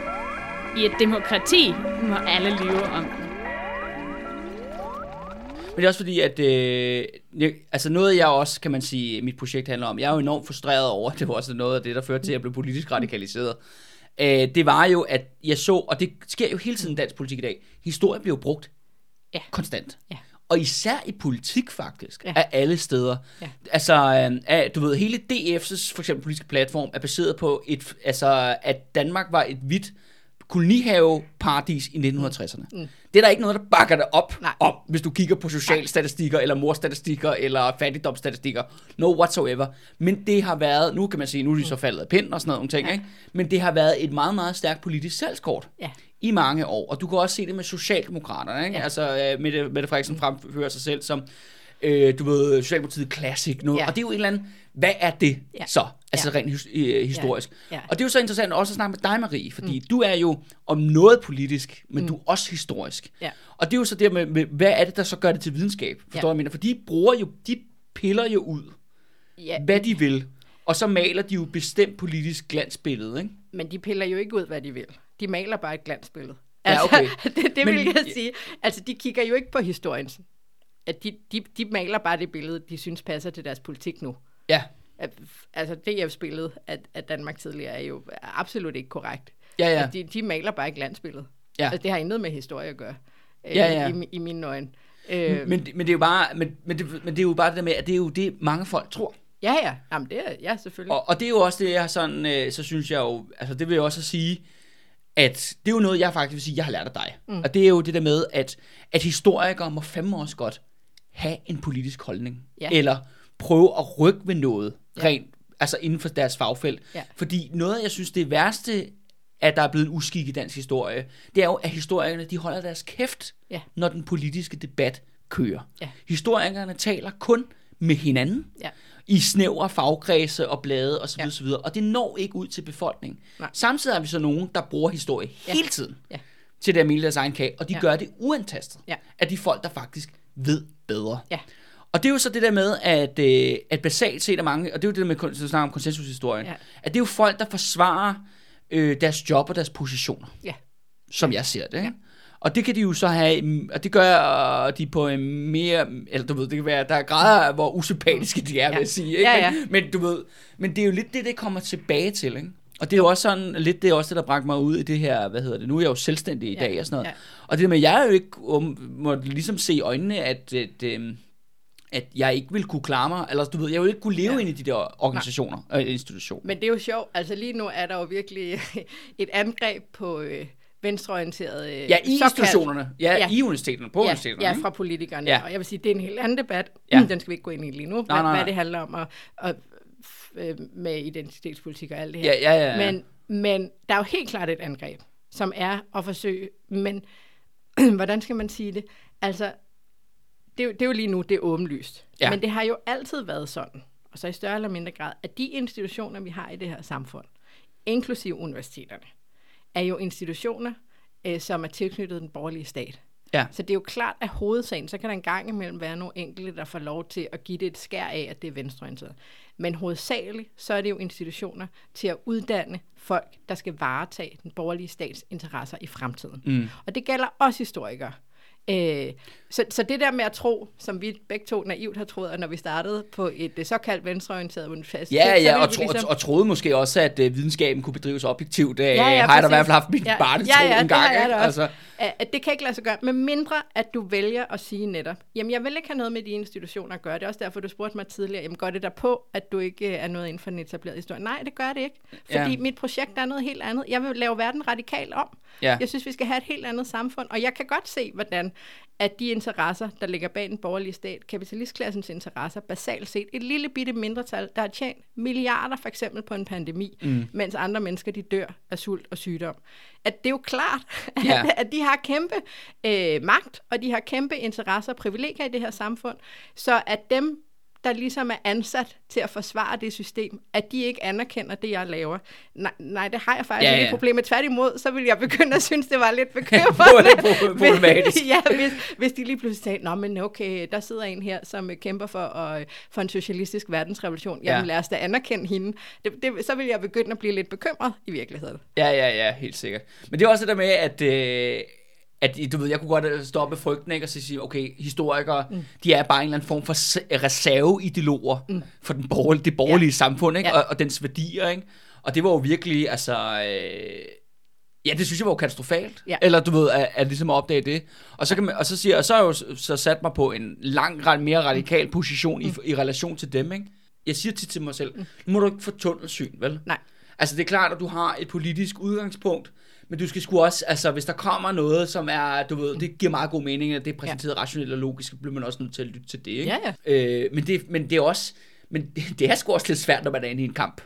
I et demokrati må alle lyve om den. Men det er også fordi, at øh, jeg, altså noget jeg også, kan man sige, mit projekt handler om, jeg er jo enormt frustreret over, det var også noget af det, der førte til, at jeg blev politisk radikaliseret. Øh, det var jo, at jeg så, og det sker jo hele tiden i dansk politik i dag, historie bliver jo brugt Ja. konstant. Ja. Og især i politik faktisk, ja. Ja. af alle steder. Ja. Altså, øh, af, du ved, hele DF's for eksempel politiske platform er baseret på, et, altså, at Danmark var et hvidt kolonihaveparadis i 1960'erne. Mm. Det er der ikke noget, der bakker det op, Nej. op hvis du kigger på socialstatistikker, eller morstatistikker, eller fattigdomsstatistikker. No whatsoever. Men det har været, nu kan man sige, nu er de så faldet af pind og sådan noget, ting, Ja. ikke? men det har været et meget, meget stærkt politisk salgskort Ja. i mange år. Og du kan også se det med Socialdemokraterne. Ikke? Ja. Altså, øh, Mette, Mette Frederiksen fremfører sig selv som, øh, du ved, Socialdemokratiet Classic. Noget. Ja. Ja. Og det er jo en eller anden, hvad er det Ja. så? Altså Ja. rent his, øh, historisk. Ja. Ja. Og det er jo så interessant også at snakke med dig, Marie, fordi mm. du er jo om noget politisk, men mm. du er også historisk. Ja. Og det er jo så det med, med, hvad er det, der så gør det til videnskab? Forstår Ja. jeg mener? For de bruger jo, de piller jo ud, Ja, hvad de vil. Og så maler de jo bestemt politisk glansbillede, ikke? men de piller jo ikke ud, hvad de vil. De maler bare et glansbillede. Ja, okay. det, det Men- vil jeg sige. Altså, de kigger jo ikke på historien. At de, de, de maler bare det billede, de synes passer til deres politik nu. Ja. Altså, DF's billede af, af Danmark tidligere er jo absolut ikke korrekt. Ja, ja. Altså, de, de maler bare et glansbillede. Ja. Altså, det har intet med historie at gøre. øh, Ja, ja. I, I mine øjne. Øh, Men, men det er jo bare, men, men, det, men det er jo bare det der med, at det er jo det, mange folk tror. ja, ja. Jamen, det er, ja, selvfølgelig. Og, og det er jo også det, jeg har sådan, øh, så synes jeg jo, altså det vil jeg også sige, at det er jo noget, jeg faktisk vil sige, jeg har lært af dig. Mm. Og det er jo det der med, at, at historikere må fandme også godt have en politisk holdning. Ja. Eller prøve at rykke ved noget, Ja. rent, altså inden for deres fagfelt. Ja. Fordi noget, jeg synes, det værste, at der er blevet en uskik i dansk historie, det er jo, at historikerne, de holder deres kæft, Ja. når den politiske debat kører. Ja. Historikerne taler kun med hinanden, Ja. i snævre fagkredse og blade osv. Ja. Osv. Og det når ikke ud til befolkningen. Nej. Samtidig har vi så nogen, der bruger historie Ja. hele tiden Ja. til det at melde deres egen kage, og de Ja. gør det uantastet Ja. af de folk, der faktisk ved bedre. Ja. Og det er jo så det der med, at, øh, at basalt set er mange, og det er jo det der med, så snakker om konsensushistorien, Ja. at det er jo folk, der forsvarer øh, deres job og deres positioner, Ja. som jeg ser det. Ikke? Og det kan de jo så have, og det gør de på en mere, eller du ved, det kan være, der er grader af, hvor usympatiske de er, vil Ja. jeg sige. Ikke? Ja, ja. Men, men, du ved, men det er jo lidt det, det kommer tilbage til, ikke? Og det er jo også sådan, lidt det er også det, der bragte mig ud i det her, hvad hedder det, nu er jeg jo selvstændig i Ja, dag og sådan noget. ja. Og det med, jeg er jo ikke, um, må ligesom se i øjnene, at, at, øhm, at jeg ikke vil kunne klare mig, eller du ved, jeg vil ikke kunne leve Ja. ind i de der organisationer og institutioner. Men det er jo sjovt. Altså lige nu er der jo virkelig et angreb på øh, venstreorienterede... Øh, Ja, i såkaldt- institutionerne. Ja, Ja. i universiteterne, på Ja, universiteterne. ja, fra politikerne. Ja. Og jeg vil sige, det er en helt anden debat. Ja. Den skal vi ikke gå ind i lige nu, hvad, nej, nej. hvad det handler om, og, og øh, med identitetspolitik og alt det her. Ja, ja, ja, ja. Men, men der er jo helt klart et angreb, som er at forsøge, men hvordan skal man sige det? Altså, det er, jo, det er jo lige nu, det er åbenlyst. Ja. Men det har jo altid været sådan, og så i større eller mindre grad, at de institutioner, vi har i det her samfund, inklusive universiteterne, er jo institutioner, øh, som er tilknyttet den borgerlige stat. Ja. Så det er jo klart, at hovedsagen, så kan der en gang imellem være nogle enkelte, der får lov til at give det et skær af, at det er venstreorienteret. Men hovedsageligt, så er det jo institutioner til at uddanne folk, der skal varetage den borgerlige stats interesser i fremtiden. Mm. Og det gælder også historikere. Øh, så, så det der med at tro, som vi begge to naivt har troet, når vi startede på et øh, såkaldt venstreorienteret universitet, Ja, ja, og, tro, ligesom... og troede måske også, at uh, videnskaben kunne bedrives objektivt. Uh, ja, ja, har jeg da i hvert fald haft mit Ja, barn ja, ja, en det gang. har jeg ikke? Altså, at det kan ikke lade sig gøre, med mindre at du vælger at sige netop, jamen jeg vil ikke have noget med de institutioner at gøre. Det er også derfor, du spurgte mig tidligere, jamen går det der på, at du ikke øh, er noget inden for den etablerede historie? Nej, det gør det ikke. Fordi ja. mit projekt er noget helt andet. Jeg vil lave verden radikalt om. Ja. Jeg synes, vi skal have et helt andet samfund, og jeg kan godt se, hvordan at de interesser, der ligger bag den borgerlige stat, kapitalistklassens interesser, basalt set, et lille bitte mindretal, der har tjent milliarder for eksempel på en pandemi, mm. mens andre mennesker de dør af sult og sygdom. At det er jo klart, at, Ja. at de har kæmpe øh, magt, og de har kæmpe interesser og privilegier i det her samfund, så at dem, der ligesom er ansat til at forsvare det system, at de ikke anerkender det, jeg laver. Nej, nej det har jeg faktisk Ja, ja, ikke et problem med. Tværtimod, så vil jeg begynde at synes, det var lidt bekymrende. Pro- problematisk. ja, hvis, hvis de lige pludselig sagde, Nå, men okay, der sidder en her, som øh, kæmper for, uh, for en socialistisk verdensrevolution. Jamen Ja. lad os da anerkende hende. Det, det, så vil jeg begynde at blive lidt bekymret i virkeligheden. Ja, ja, ja, helt sikkert. Men det er også det der med, at, øh, at du ved, jeg kunne godt øh, stoppe frygten, ikke? Og så sige, okay, historikere, mm. de er bare en eller anden form for se- reserveideologer mm. for den borgerlige, det borgerlige ja. samfund, ikke? Ja. Og, og dens værdier, ikke? Og det var jo virkelig, altså... Øh, Ja, det synes jeg var jo katastrofalt. Ja. Eller du ved, at, at ligesom at opdage det. Og så, kan man, og så siger og så har jeg jo så sat mig på en lang, ret mere radikal position i, i relation til dem, ikke? Jeg siger tit til mig selv, nu må du ikke få tunnelsyn, vel? Nej. Altså, det er klart, at du har et politisk udgangspunkt, men du skal sgu også, altså, hvis der kommer noget, som er, du ved, det giver meget god mening, at det er præsenteret ja. rationelt og logisk, bliver man også nødt til at lytte til det, ikke? Ja, Øh, men, det, men det er også, men det, det er sgu også lidt svært, når man er inde i en kamp.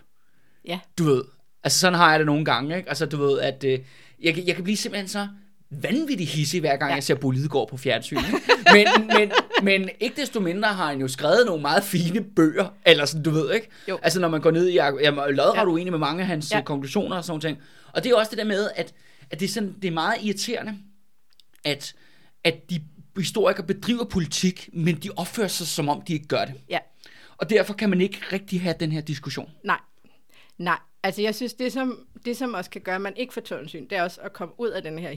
Ja. Du ved, altså sådan har jeg det nogle gange, ikke? Altså, du ved, at øh, jeg, jeg kan blive simpelthen så vanvittig hissig, hver gang ja. Jeg ser Bolidegård på fjernsyn. Men, men, men ikke desto mindre har han jo skrevet nogle meget fine bøger, eller sådan, du ved, ikke? Jo. Altså, når man går ned i... Jeg er lodret Ja. uenig med mange af hans Ja. ja. konklusioner og sådan ting. Og det er også det der med, at, at det, er sådan, det er meget irriterende, at, at de historikere bedriver politik, men de opfører sig, som om de ikke gør det. Ja. Og derfor kan man ikke rigtig have den her diskussion. Nej. Nej, altså jeg synes, det som, det som også kan gøre, at man ikke får tunnelsyn, det er også at komme ud af den her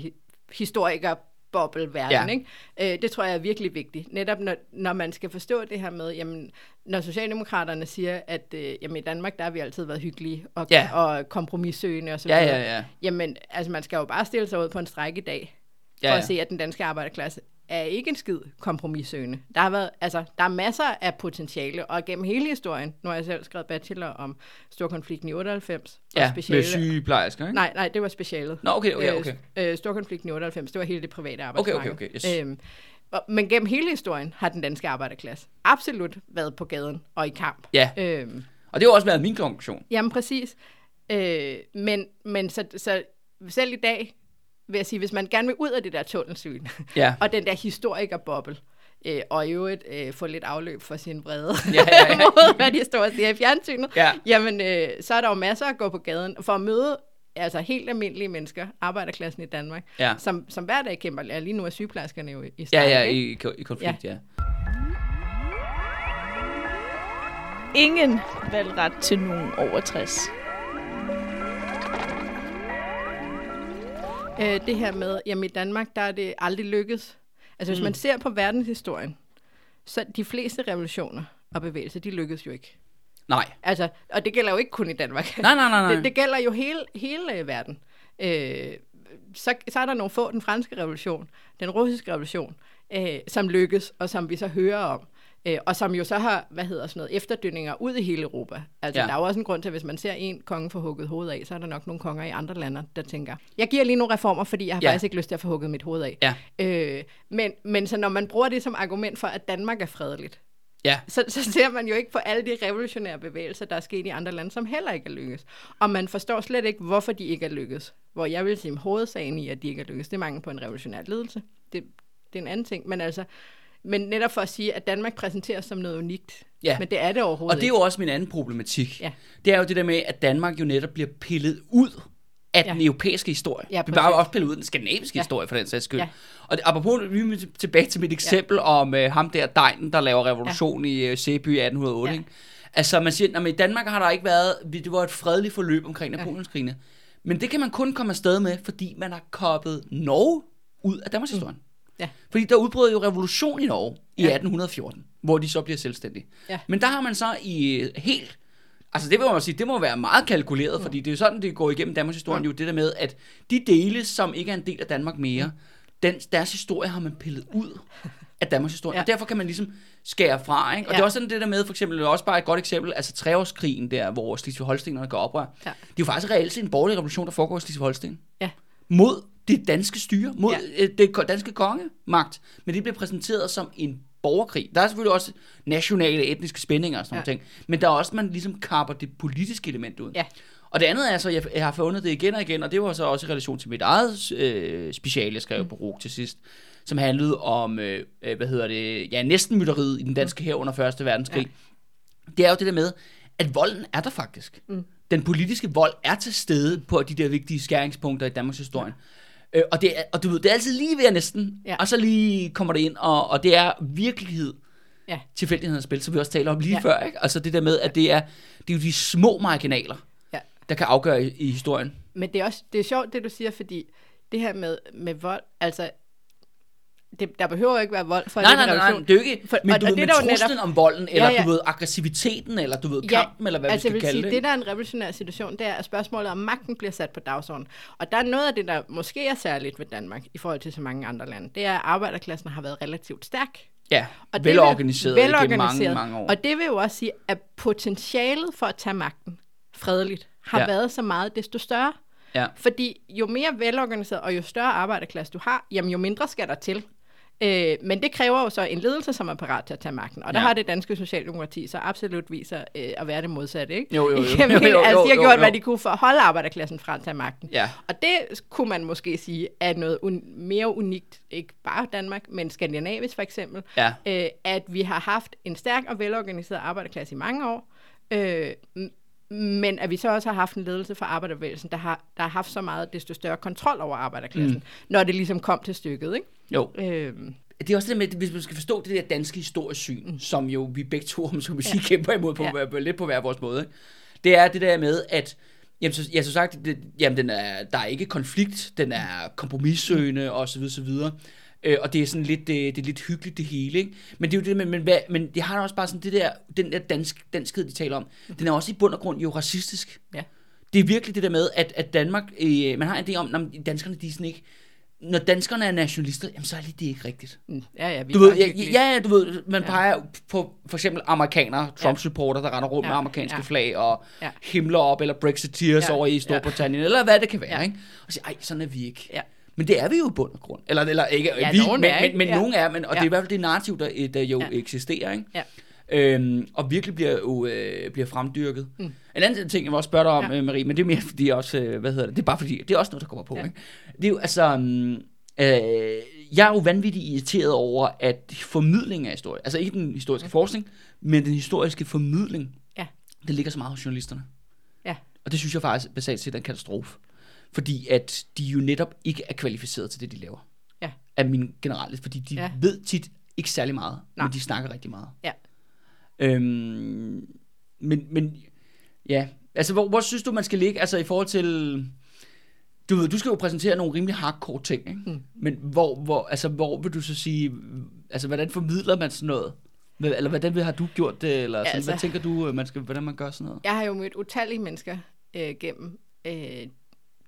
historiker bobbelverden, Ja. ikke? Øh, det tror jeg er virkelig vigtigt. Netop når, når man skal forstå det her med, jamen, når Socialdemokraterne siger, at øh, jamen, i Danmark, der har vi altid været hyggelige og, Ja. og kompromissøgende og så Ja, videre. ja, ja. Jamen, altså man skal jo bare stille sig ud på en strække i dag, for Ja, ja. at se, at den danske arbejderklasse er ikke en skid kompromissøgende. Der har været, altså, der er masser af potentiale, og gennem hele historien, nu har jeg selv skrevet bachelor om storkonflikten i 98, Ja, og speciale, med sygeplejersker, ikke? Nej, nej, det var specialet. Nå, okay, okay, okay. Øh, øh, storkonflikten i 98, det var hele det private Okay, arbejdsmarked. okay, okay, yes. Øhm, men gennem hele historien har den danske arbejderklasse absolut været på gaden og i kamp. Ja. Øhm, Og det har også været min konklusion. Jamen præcis. Øh, men men så, så selv i dag vil jeg sige, hvis man gerne vil ud af det der tunnelsyn, Ja. og den der historikerboble, øh, og i øvrigt øh, få lidt afløb for sin vrede Ja, ja, ja. mod, hvad de står og siger i fjernsynet, Ja. jamen øh, så er der jo masser at gå på gaden for at møde altså helt almindelige mennesker, arbejderklassen i Danmark, Ja. som, som hver dag kæmper. Ja, lige nu er sygeplejerskerne jo i Ja, strejke, ja, ikke? i, i konflikt, ja. Ingen valgret til nogen over 60. øh, det her med, jamen i Danmark, der er det aldrig lykkedes. Altså hvis Mm. man ser på verdenshistorien, så de fleste revolutioner og bevægelser, de lykkedes jo ikke. Nej. Altså, og det gælder jo ikke kun i Danmark. Nej, nej, nej, nej. Det, det gælder jo hele, hele øh, verden. Øh, så, så er der nogle få, den franske revolution, den russiske revolution, øh, som lykkes, og som vi så hører om. Øh, og som jo så har, hvad hedder sådan noget, efterdønninger ud i hele Europa. Altså, Ja. der er jo også en grund til, at hvis man ser en konge få hugget hovedet af, så er der nok nogle konger i andre lande, der tænker, jeg giver lige nogle reformer, fordi jeg har ja. faktisk ikke lyst til at få hugget mit hoved af. Ja. Øh, men, men så når man bruger det som argument for, at Danmark er fredeligt, Ja. så, så ser man jo ikke på alle de revolutionære bevægelser, der er sket i andre lande, som heller ikke er lykkes. Og man forstår slet ikke, hvorfor de ikke er lykkes. Hvor jeg vil sige, at hovedsagen i, at de ikke er lykkes, det er mangel på en revolutionær ledelse. Det, det er en anden ting. Men altså, men netop for at sige, at Danmark præsenteres som noget unikt. Ja. Men det er det overhovedet Og det er jo også min anden problematik. Ja. Det er jo det der med, at Danmark jo netop bliver pillet ud af Ja. den europæiske historie. Ja, vi bare også pillet ud af den skandinaviske Ja. historie, for den sags skyld. Ja. Og apropos, vi er tilbage til mit eksempel ja. om uh, ham der Dejnen, der laver revolution ja. i uh, Sæby i 1808. Ja. Ikke? Altså man siger, at i Danmark har der ikke været, det var et fredeligt forløb omkring Napoleonskrigene. Men det kan man kun komme afsted med, fordi man har koppet Norge ud af Danmarks historien. Ja. Fordi der udbrød jo revolution i Norge i Ja. 1814, hvor de så bliver selvstændige. Ja. Men der har man så i øh, helt... Altså det vil man sige, det må være meget kalkuleret, fordi det er jo sådan, det går igennem Danmarks historie, jo det der med, at de dele, som ikke er en del af Danmark mere, den, deres historie har man pillet ud af Danmarks historie, Ja. og derfor kan man ligesom skære fra, ikke? Og Ja. det er også sådan det der med, for eksempel, det er også bare et godt eksempel, altså treårskrigen der, hvor Slesvig-Holstenerne går oprør. Ja. Det er jo faktisk reelt set en borgerlig revolution, der foregår i Slesvig-Holsten Ja. mod det danske styre, mod Ja. ja. det danske kongemagt, men det bliver præsenteret som en borgerkrig. Der er selvfølgelig også nationale etniske spændinger og sådan Ja. ja. ting, men der er også, man ligesom kapper det politiske element ud. Ja. Og det andet er så, jeg, jeg har fundet det igen og igen, og det var så også i relation til mit eget øh, speciale, jeg skrev mm. på RUG til sidst, som handlede om, øh, øh, hvad hedder det, ja, næsten mytteriet i den danske her under Første Verdenskrig. Ja. Det er jo det der med, at volden er der faktisk. Mm. Den politiske vold er til stede på de der vigtige skæringspunkter i Danmarks historie. Øh, og, det er, og du ved, det er altid lige ved at næsten, Ja. og så lige kommer det ind, og, og det er virkelighed, Ja. tilfældighedens spil, som vi også taler om lige ja. før. Ikke? Altså det der med, at det er, det er jo de små marginaler, Ja. der kan afgøre i, i historien. Men det er også det er sjovt, det du siger, fordi det her med, med vold, altså, det, der behøver ikke være vold for Nej, nej, nej, nej, revolution. det er jo ikke, For- men og- du og ved, det med er truslen netop- om volden, eller Ja, ja. du ved, aggressiviteten, eller du ved, kampen, eller hvad altså vi skal vil kalde sige, det. det der er en revolutionær situation, det er, at spørgsmålet om magten bliver sat på dagsordenen. Og der er noget af det, der måske er særligt ved Danmark, i forhold til så mange andre lande, det er, at arbejderklassen har været relativt stærk. Ja, Og det vil- velorganiseret, velorganiseret igennem mange, mange år. Og det vil jo også sige, at potentialet for at tage magten fredeligt har ja. Ja. været så meget desto større. Ja. Fordi jo mere velorganiseret og jo større arbejderklasse du har, jamen jo mindre skal der til. Øh, men det kræver jo så en ledelse, som er parat til at tage magten. Og der Ja. har det danske socialdemokrati så absolut viser øh, at være det modsatte. Ikke? Jo, jo, jo. Jamen, Jo, jo, altså, de har jo, gjort, jo. hvad de kunne for at holde arbejderklassen fra at tage magten. Ja. Og det kunne man måske sige er noget un- mere unikt, ikke bare Danmark, men skandinavisk for eksempel, Ja. øh, at vi har haft en stærk og velorganiseret arbejderklasse i mange år, øh, men at vi så også har haft en ledelse for arbejderbevægelsen, der har, der har haft så meget, desto større kontrol over arbejderklassen, mm. når det ligesom kom til stykket. Ikke? Jo. Øh, Det er også det med, hvis man skal forstå det der danske historiesyn, mm. som jo vi begge to, om så vi sige, kæmper imod på, Ja. ja. lidt på hver vores måde. ikke? Det er det der med, at Jamen, så, ja, så sagt, det, jamen, den er, der er ikke konflikt, den er kompromissøgende, og så videre, så videre. Øh, og det er sådan lidt, det, det er lidt hyggeligt det hele, ikke? Men det er jo det, men, men, hvad, men det har også bare sådan det der, den der dansk, danskhed, de taler om, den er også i bund og grund jo racistisk. Ja. Det er virkelig det der med, at, at Danmark, øh, man har en idé om, at danskerne, de er sådan ikke, når danskerne er nationalister, jamen så er det ikke rigtigt. mm, ja, ja, vi Du ved, ja, ja, ja, du ved, man Ja. peger på for eksempel amerikanere, Trump-supporter, der render rundt Ja, med amerikanske ja. flag og Ja. himler op, eller Brexiteers Ja, over i Storbritannien, eller hvad det kan være, Ja. ikke? Og siger, ej, sådan er vi ikke. Ja. Men det er vi jo i bund og grund. Eller, eller ikke, Ja, vi, nogen men, er, men, ikke? men Ja. nogen er, men, og Ja. det er i hvert fald det narrativ, der, der jo Ja. ja. eksisterer, ikke? Ja. Øhm, og virkelig bliver jo øh, bliver fremdyrket. Mm. En anden ting, jeg vil også spørge dig om, Ja. ja. Marie, men det er mere fordi også, øh, hvad hedder det, det er bare fordi, det er også noget, der kommer på, Ja. ikke? Det er jo altså, um, øh, jeg er jo vanvittigt irriteret over, at formidling af historie, altså ikke den historiske mm. forskning, men den historiske formidling, Ja. det ligger så meget hos journalisterne. Ja. Og det synes jeg faktisk basalt set er en katastrofe. Fordi at de jo netop ikke er kvalificeret til det, de laver. Ja. Af min generelle, fordi de ja. ved tit ikke særlig meget, Nej. men de snakker rigtig meget. Ja. Øhm, men, men ja, altså hvor, hvor synes du, man skal ligge, altså i forhold til, du ved, du skal jo præsentere nogle rimelig hardcore ting, ikke? Mm. Men hvor, hvor, altså hvor vil du så sige, altså hvordan formidler man sådan noget? Eller hvordan har du gjort det, eller sådan, Altså- hvad tænker du, øh, man skal, hvordan man gør sådan noget? Jeg har jo mødt utallige mennesker øh, gennem øh,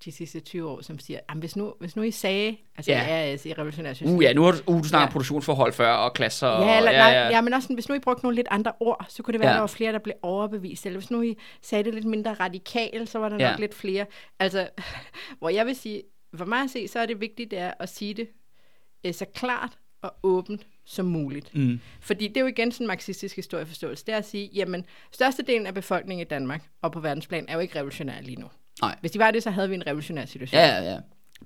de sidste 20 år, som siger, "Jamen, hvis nu, hvis nu I sagde, altså Ja. ja. jeg er i revolutionær system, Uh, ja, nu har du, uh, du snakker Ja. ja. produktionsforhold før, og klasser, og, Ja, eller, ja, nej, ja. ja, men også sådan, hvis nu I brugte nogle lidt andre ord, så kunne det være, Ja. at der var flere, der blev overbevist. Eller hvis nu I sagde det lidt mindre radikalt, så var der Ja. nok lidt flere. Altså, hvor jeg vil sige, for mig at se, så er det vigtigt det er at sige det øh, så klart og åbent som muligt. Mm. Fordi det er jo igen sådan en marxistisk historieforståelse. Det er at sige, jamen, størstedelen af befolkningen i Danmark og på verdensplan er jo ikke revolutionær lige nu. Nej. Hvis de var det, så havde vi en revolutionær situation. Ja, ja, ja.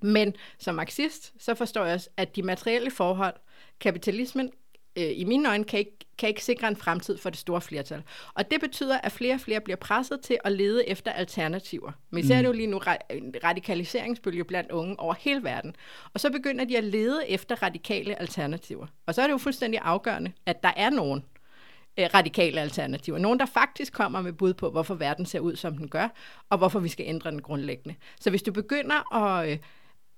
Men som marxist, så forstår jeg også, at de materielle forhold, kapitalismen, øh, i mine øjne, kan ikke, kan ikke sikre en fremtid for det store flertal. Og det betyder, at flere og flere bliver presset til at lede efter alternativer. Men vi ser det jo lige nu en radikaliseringsbølge blandt unge over hele verden. Og så begynder de at lede efter radikale alternativer. Og så er det jo fuldstændig afgørende, at der er nogen øh, radikale alternativer. Nogen, der faktisk kommer med bud på, hvorfor verden ser ud, som den gør, og hvorfor vi skal ændre den grundlæggende. Så hvis du begynder at, øh,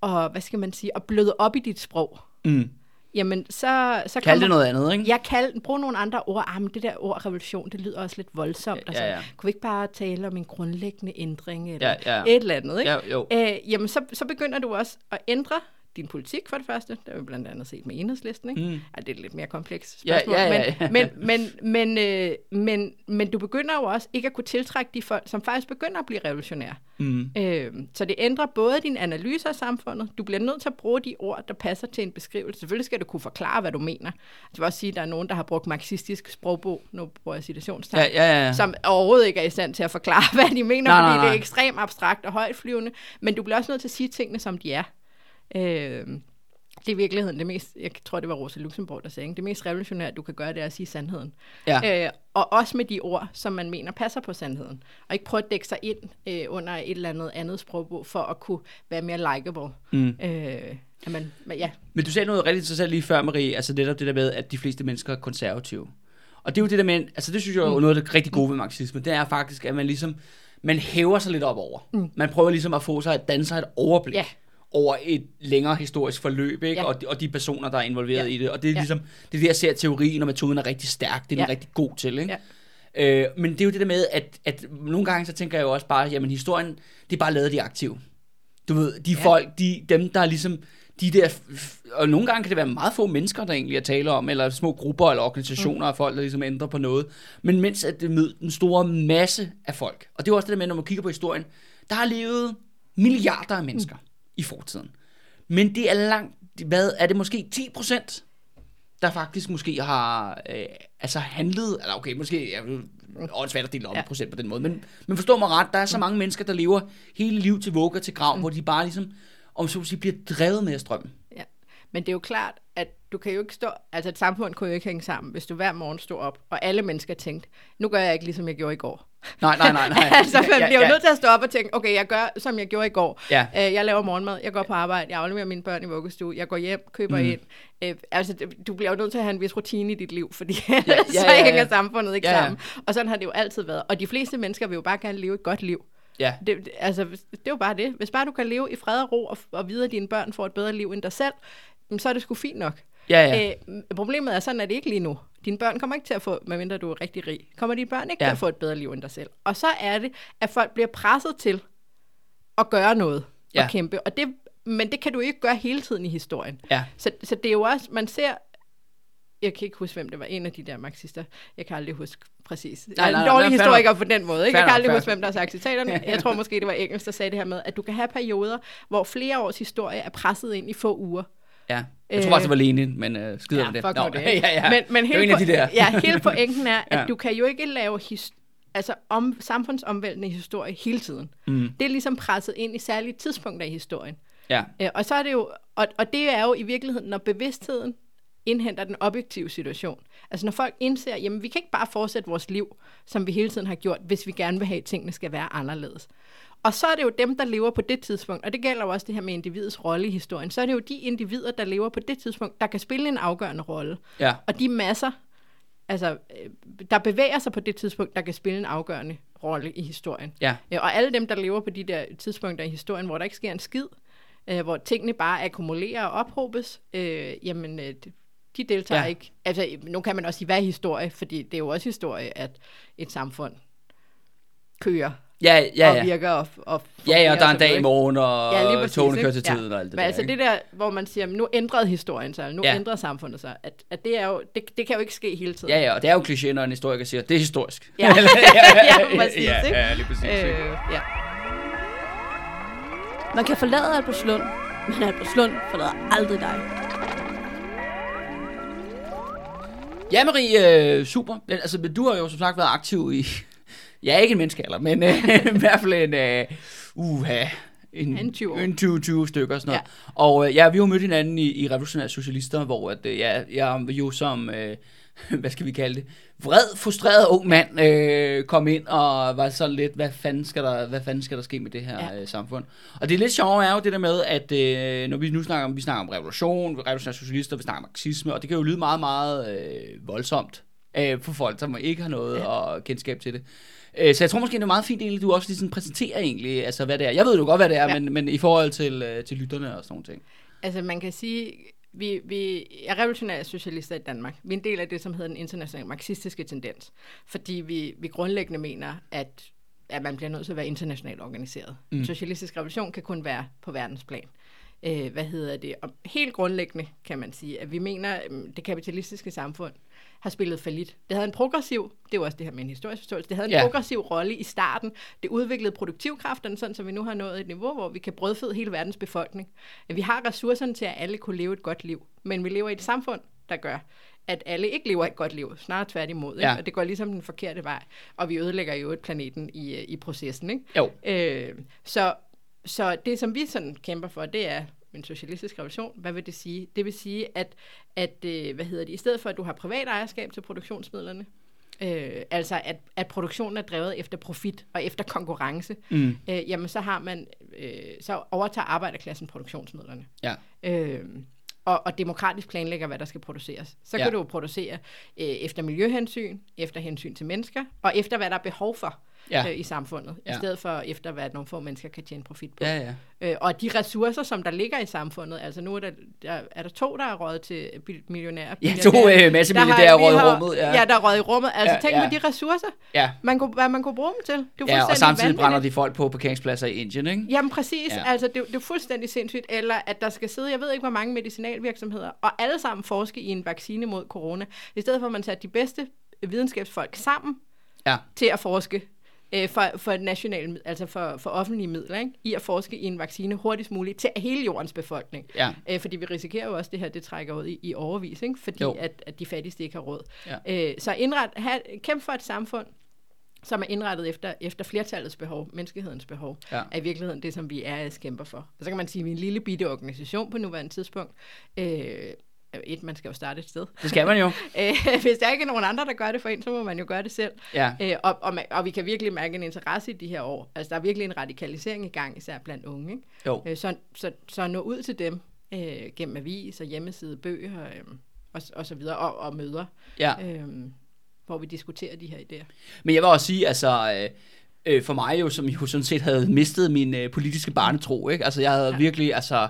og, hvad skal man sige, at bløde op i dit sprog, Mm. jamen så... så Kald det noget andet, ikke? Jeg kald, brug nogle andre ord. Ah, men det der ord revolution, det lyder også lidt voldsomt. Ja, Ja, ja, ja, ja. Kunne vi ikke bare tale om en grundlæggende ændring eller Ja, ja. et eller andet? Ikke? Ja, jo. Øh, jamen, så, så begynder du også at ændre din politik for det første. Det har vi blandt andet set med enhedslisten. Ikke? Mm. Ja, det er et lidt mere komplekst Ja, spørgsmål. ja, ja, ja. Men, men, men, men, øh, men, men du begynder jo også ikke at kunne tiltrække de folk, som faktisk begynder at blive revolutionære. Mm. Øh, så det ændrer både din analyse af samfundet. Du bliver nødt til at bruge de ord, der passer til en beskrivelse. Selvfølgelig skal du kunne forklare, hvad du mener. Jeg vil også sige, at der er nogen, der har brugt marxistisk sprogbog, nu bruger jeg citationstegn, Ja, ja, ja. som overhovedet ikke er i stand til at forklare, hvad de mener, Nej, nej, nej, fordi nej. det er ekstremt abstrakt og højtflyvende. Men du bliver også nødt til at sige tingene, som de er. Øh, det er i virkeligheden det mest, jeg tror, det var Rosa Luxemburg, der sagde, ikke? det mest revolutionære, du kan gøre, det er at sige sandheden. Ja. Øh, og også med de ord, som man mener passer på sandheden. Og ikke prøve at dække sig ind øh, under et eller andet andet sprogbog, for at kunne være mere likable. Mm. Øh, man, men ja, Men du sagde noget rigtig interessant lige før, Marie, altså netop det der med, at de fleste mennesker er konservative. Og det er jo det der med, altså det synes jeg er jo noget af det rigtig gode ved marxisme, det er faktisk, at man ligesom, man hæver sig lidt op over. Mm. Man prøver ligesom at få sig at danne sig et overblik. Ja. Over et længere historisk forløb, ikke? Ja. Og, de, og de personer, der er involveret Ja. i det. Og det er Ja. ligesom, det er det, jeg ser, teorien og metoden er rigtig stærk. Det er ja. Den rigtig god til, ikke? Ja. Øh, men det er jo det der med, at, at nogle gange så tænker jeg jo også bare, jamen historien, det er bare lavet de aktive. Du ved, de ja. Folk, de, dem der er ligesom, de der, og nogle gange kan det være meget få mennesker, der egentlig er tale om, eller små grupper eller organisationer mm. af folk, der ligesom ændrer på noget. Men mens at det møder den store masse af folk, og det er også det der med, når man kigger på historien, der har levet milliarder af mennesker mm. I fortiden. Men det er langt, hvad er det måske 10 procent, der faktisk måske har øh, altså handlet, eller okay, måske er det åndssvagt at dele op ja. Procent på den måde, men, men forstå mig ret, der er så mange mennesker, der lever hele liv til vugger til grav, mm. hvor de bare ligesom, om så at sige, bliver drevet med strømmen. Ja, men det er jo klart, at du kan jo ikke stå, altså et samfund kunne jo ikke hænge sammen, hvis du hver morgen stod op, og alle mennesker tænkte, nu gør jeg ikke ligesom jeg gjorde i går. Nej, nej, nej, nej. altså, man Ja, bliver jo ja. nødt til at stå op og tænke, okay, jeg gør, som jeg gjorde i går. Ja. Øh, jeg laver morgenmad, jeg går på arbejde, jeg afleverer mine børn i vuggestue, jeg går hjem, køber mm. ind. Øh, altså, du bliver jo nødt til at have en vis rutine i dit liv, fordi ja, ja, så ja, ja. hænger samfundet ikke Ja, ja. sammen. Og sådan har det jo altid været. Og de fleste mennesker vil jo bare gerne leve et godt liv. Ja, Det, altså, det er jo bare det. Hvis bare du kan leve i fred og ro, og, og vide, at dine børn får et bedre liv end dig selv, så er det sgu fint nok. ja, ja. Øh, problemet er sådan, at det ikke lige nu. Dine børn kommer ikke til at få, medmindre du er rigtig rig, kommer dine børn ikke Ja. til at få et bedre liv end dig selv. Og så er det, at folk bliver presset til at gøre noget Ja. og kæmpe. Og det, men det kan du ikke gøre hele tiden i historien. ja. Så, så det er jo også, man ser, jeg kan ikke huske, hvem det var, en af de der marxister. Jeg kan aldrig huske præcis. Jeg er nej, en nej, dårlig nej, historiker på den måde. Ikke? Jeg kan aldrig huske, hvem der har sagt citaterne. Jeg tror måske, det var engelsk, der sagde det her med, at du kan have perioder, hvor flere års historie er presset ind i få uger. Ja. Jeg tror Øh, faktisk, det var Lenin, men øh, skider Ja, det. fuck Nå, det. ja, ja. Men, men det er hele, en af de der. ja, hele pointen er, at Ja. ja. du kan jo ikke lave his, altså om, samfundsomvæltende historie hele tiden. Mm. Det er ligesom presset ind i særlige tidspunkter i historien. Ja, Øh, og så er det jo, og, og det er jo i virkeligheden, når bevidstheden indhenter den objektive situation. Altså når folk indser, jamen vi kan ikke bare fortsætte vores liv, som vi hele tiden har gjort, hvis vi gerne vil have, at tingene skal være anderledes. Og så er det jo dem, der lever på det tidspunkt, og det gælder jo også det her med individets rolle i historien, så er det jo de individer, der lever på det tidspunkt, der kan spille en afgørende rolle. ja. Og de masser, altså, øh, der bevæger sig på det tidspunkt, der kan spille en afgørende rolle i historien. Ja. Øh, Og alle dem, der lever på de der tidspunkter i historien, hvor der ikke sker en skid, øh, hvor tingene bare akkumulerer og ophobes, øh, jamen, øh, de- de deltager ja. ikke. Altså, nu kan man også sige, hvad er historie? Fordi det er jo også historie, at et samfund kører Ja, ja, og ja. virker og, og Ja, ja, og der er en dag i og morgen, og Ja, lige ja, præcis, togene ikke? kører til Ja. tiden og alt det Men der. altså ikke? det der, hvor man siger, nu ændrede historien sig, nu Ja. ja. ændrede samfundet sig, at, at det, er jo, det, det kan jo ikke ske hele tiden. Ja, ja, og det er jo kliché, når en historiker siger, det er historisk. Ja, ja, præcis, ja, ikke? ja, lige præcis. ikke? Øh, ja. Man kan forlade Albertslund, men Albertslund forlader aldrig dig. Ja, Marie, øh, super. Men, altså, men du har jo som sagt været aktiv i, ja, ikke en menneskealder, men øh, i hvert fald en, øh, uha, en, En 20 år. en 20, 20 stykker og sådan noget. Ja. Og øh, ja, vi har jo mødt hinanden i, i Revolutionære Socialister, hvor at, øh, ja, jeg jo som, øh, hvad skal vi kalde det, vred, frustreret ung mand øh, kom ind og var sådan lidt, hvad fanden skal der, hvad fanden skal der ske med det her ja. Øh, samfund? Og det lidt sjove er jo det der med, at øh, når vi nu snakker om, vi snakker om revolution, revolutionære socialister, vi snakker om marxisme, og det kan jo lyde meget, meget øh, voldsomt øh, for folk, som ikke har noget ja. og kendskab til det. Øh, Så jeg tror måske, det er meget fint, egentlig, du også lige sådan præsenterer egentlig, altså hvad det er. Jeg ved jo godt, hvad det er, ja. Men, men i forhold til, øh, til lytterne og sådan nogle ting. Altså man kan sige, vi, vi er revolutionære socialister i Danmark. Vi er en del af det, som hedder den internationale marxistiske tendens, fordi vi, vi grundlæggende mener, at, at man bliver nødt til at være internationalt organiseret. Mm. Socialistisk revolution kan kun være på verdensplan. Øh, hvad hedder det? Og helt grundlæggende kan man sige, at vi mener, at det kapitalistiske samfund har spillet for lidt. Det havde en progressiv, det er jo også det her med en historisk forståelse, det havde en Ja. progressiv rolle i starten. Det udviklede produktivkræfterne, sådan så vi nu har nået et niveau, hvor vi kan brødføde hele verdens befolkning. Vi har ressourcerne til, at alle kunne leve et godt liv, men vi lever i et samfund, der gør, at alle ikke lever et godt liv, snarere tværtimod. Ikke? Ja. Og det går ligesom den forkerte vej, og vi ødelægger jo et planeten i, øh, i processen. Ikke? Jo. Øh, så, så det, som vi sådan kæmper for, det er en socialistisk revolution. Hvad vil det sige? Det vil sige, at, at øh, hvad hedder det, i stedet for, at du har privat ejerskab til produktionsmidlerne, øh, altså at, at produktionen er drevet efter profit og efter konkurrence, Mm. øh, jamen så har man, øh, så overtager arbejderklassen produktionsmidlerne. Ja. Øh, og, og demokratisk planlægger, hvad der skal produceres. Så Ja. kan du producere øh, efter miljøhensyn, efter hensyn til mennesker, og efter hvad der er behov for Ja. øh, i samfundet, Ja. i stedet for efter hvad nogle få mennesker kan tjene profit på. Ja, ja. Øh, og de ressourcer, som der ligger i samfundet, altså nu er der, der, er der to, der er råd til millionærer. Ja, to øh, masse milliardærer vi råd i rummet. Ja. Ja, der er råd i rummet. Altså Ja, tænk ja. på de ressourcer, ja. man kunne, hvad man kunne bruge dem til. Det er ja, og samtidig vanvittigt. brænder de folk på parkeringspladser i Indien, ikke? Jamen præcis, ja. altså det, det er fuldstændig sindssygt. Eller at der skal sidde, jeg ved ikke hvor mange medicinalvirksomheder, og alle sammen forske i en vaccine mod corona, i stedet for at man tager de bedste videnskabsfolk sammen Ja. til at forske øh, for, for nationale, altså for, for offentlige midler, ikke? i at forske i en vaccine hurtigst muligt til hele jordens befolkning. Ja. Øh, fordi vi risikerer jo også, at det her det trækker ud i, i overvis, ikke? fordi Jo. at, at de fattigste ikke har råd. Ja. Øh, så indret, have, kæmp for et samfund, som er indrettet efter, efter flertallets behov, menneskehedens behov, Ja. er i virkeligheden det, som vi er kæmper for. Og så kan man sige, at vi er en lille bitte organisation på nuværende tidspunkt. Øh, et, man skal jo starte et sted. Det skal man jo. Øh, Hvis der ikke er nogen andre, der gør det for en, så må man jo gøre det selv. Ja. Øh, og, og, og vi kan virkelig mærke en interesse i de her år. Altså, der er virkelig en radikalisering i gang, især blandt unge. Ikke? Jo. Øh, så, så, så nå ud til dem øh, gennem avis og hjemmeside, bøger øh, og, og så videre, og, og møder, Ja. øh, hvor vi diskuterer de her idéer. Men jeg vil også sige, altså, øh, øh, for mig jo, som jo sådan set havde mistet min øh, politiske barnetro, ikke? Altså, jeg havde ja. Ja. virkelig, altså,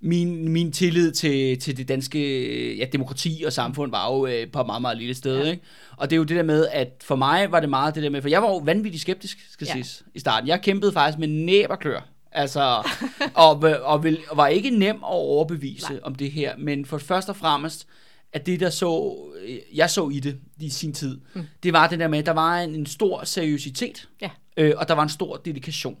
min, min tillid til, til det danske øh, ja, demokrati og samfund var jo øh, på et meget, meget lille sted, ja. Ikke? Og det er jo det der med, at for mig var det meget det der med, for jeg var jo vanvittigt skeptisk, skal ja. Siges, i starten. Jeg kæmpede faktisk med næb og klør. Altså, og, og, vil, og var ikke nem at overbevise Nej. om det her, men for først og fremmest, at det der så, øh, jeg så i det i sin tid, mm. det var det der med, at der var en, en stor seriøsitet, Ja. øh, og der var en stor dedikation.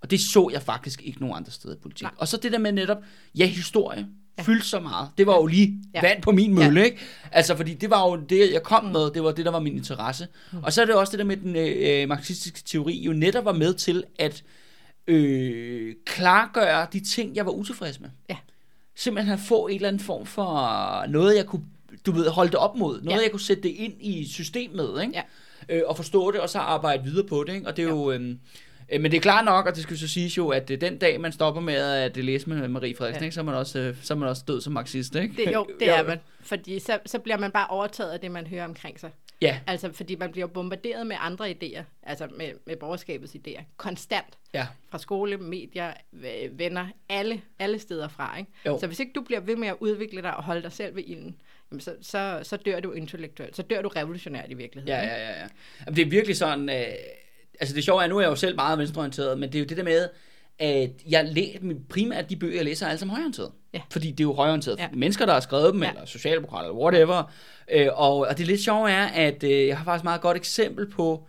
Ja. Og det så jeg faktisk ikke nogen andre steder i politik. Nej. Og så det der med netop, ja, historie, ja. fyldte så meget. Det var jo lige ja. Ja. vand på min mølle, ja. ikke? Altså, fordi det var jo det, jeg kom med, det var det, der var min interesse. Mm. Og så er det også det der med, den øh, marxistiske teori jo netop var med til at øh, klargøre de ting, jeg var utilfreds med. Ja. Simpelthen at få en eller anden form for noget, jeg kunne, du ved, holde det op mod. Noget, Ja. jeg kunne sætte det ind i systemet, ikke? Ja. øh, og forstå det, og så arbejde videre på det. Ikke? Og det er jo... Øh, øh, men det er klart nok, og det skal så siges jo, at øh, den dag, man stopper med at øh, læse med Marie Frederiksen, ja. Ikke, så, er man også, øh, så er man også død som marxist, ikke? Det, jo, det er man. Fordi så, så bliver man bare overtaget af det, man hører omkring sig. Ja, Altså, fordi man bliver bombarderet med andre idéer, altså med, med borgerskabets idéer, konstant. ja, Fra skole, medier, venner, alle, alle steder fra. Ikke? Jo. Så hvis ikke du bliver ved med at udvikle dig og holde dig selv ved ilden, jamen så, så, så dør du intellektuelt. Så dør du revolutionært i virkeligheden. ja, ja, ja. ja. Jamen, det er virkelig sådan... Øh, altså det sjove er, nu er jeg jo selv meget venstreorienteret, men det er jo det der med, at jeg læser primært de bøger, jeg læser, er alle sammen højorienteret. Ja. Fordi det er jo højorienteret Ja. mennesker, der har skrevet dem, ja. Eller socialdemokrater, eller whatever. Øh, og, og det lidt sjove er, at øh, jeg har faktisk et meget godt eksempel på,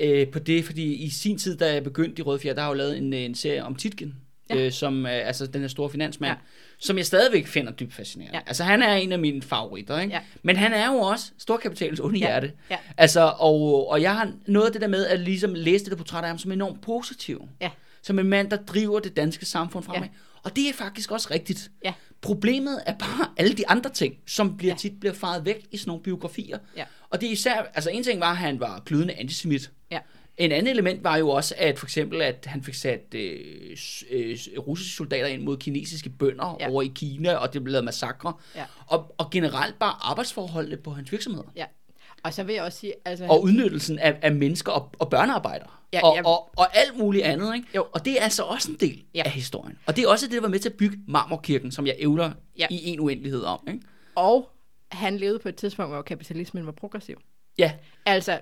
øh, på det, fordi i sin tid, da jeg begyndte i Røde Fjer, der har jeg jo lavet en, en serie om Titgen, ja. Ja. øh, som øh, altså den her store finansmand, ja. Som jeg stadigvæk finder dybt fascinerende. Ja. Altså han er en af mine favoritter, ikke? Ja. Men han er jo også storkapitalens onde Ja. hjerte. Ja. Altså, og, og jeg har noget af det der med at ligesom læse det portræt af ham som enormt positiv. Ja. Som en mand, der driver det danske samfund fremad. Ja. Og det er faktisk også rigtigt. Ja. Problemet er bare alle de andre ting, som bliver Ja. tit bliver faret væk i sådan nogle biografier. Ja. Og det er især, altså en ting var, at han var glødende antisemit. En anden element var jo også, at for eksempel, at han fik sat øh, øh, russiske soldater ind mod kinesiske bønder ja. Over i Kina, og det blev lavet massakre. Ja. Og, og generelt bare arbejdsforholdene på hans virksomheder. Ja. Og så vil jeg også sige, altså... og udnyttelsen af, af mennesker og, og børnearbejdere. Ja, og, og, og alt muligt andet. Ikke? Jo. Og det er altså også en del Ja. af historien. Og det er også det, der var med til at bygge Marmorkirken, som jeg ævler Ja. i en uendelighed om. Ikke? Og han levede på et tidspunkt, hvor kapitalismen var progressiv. Ja, Altså,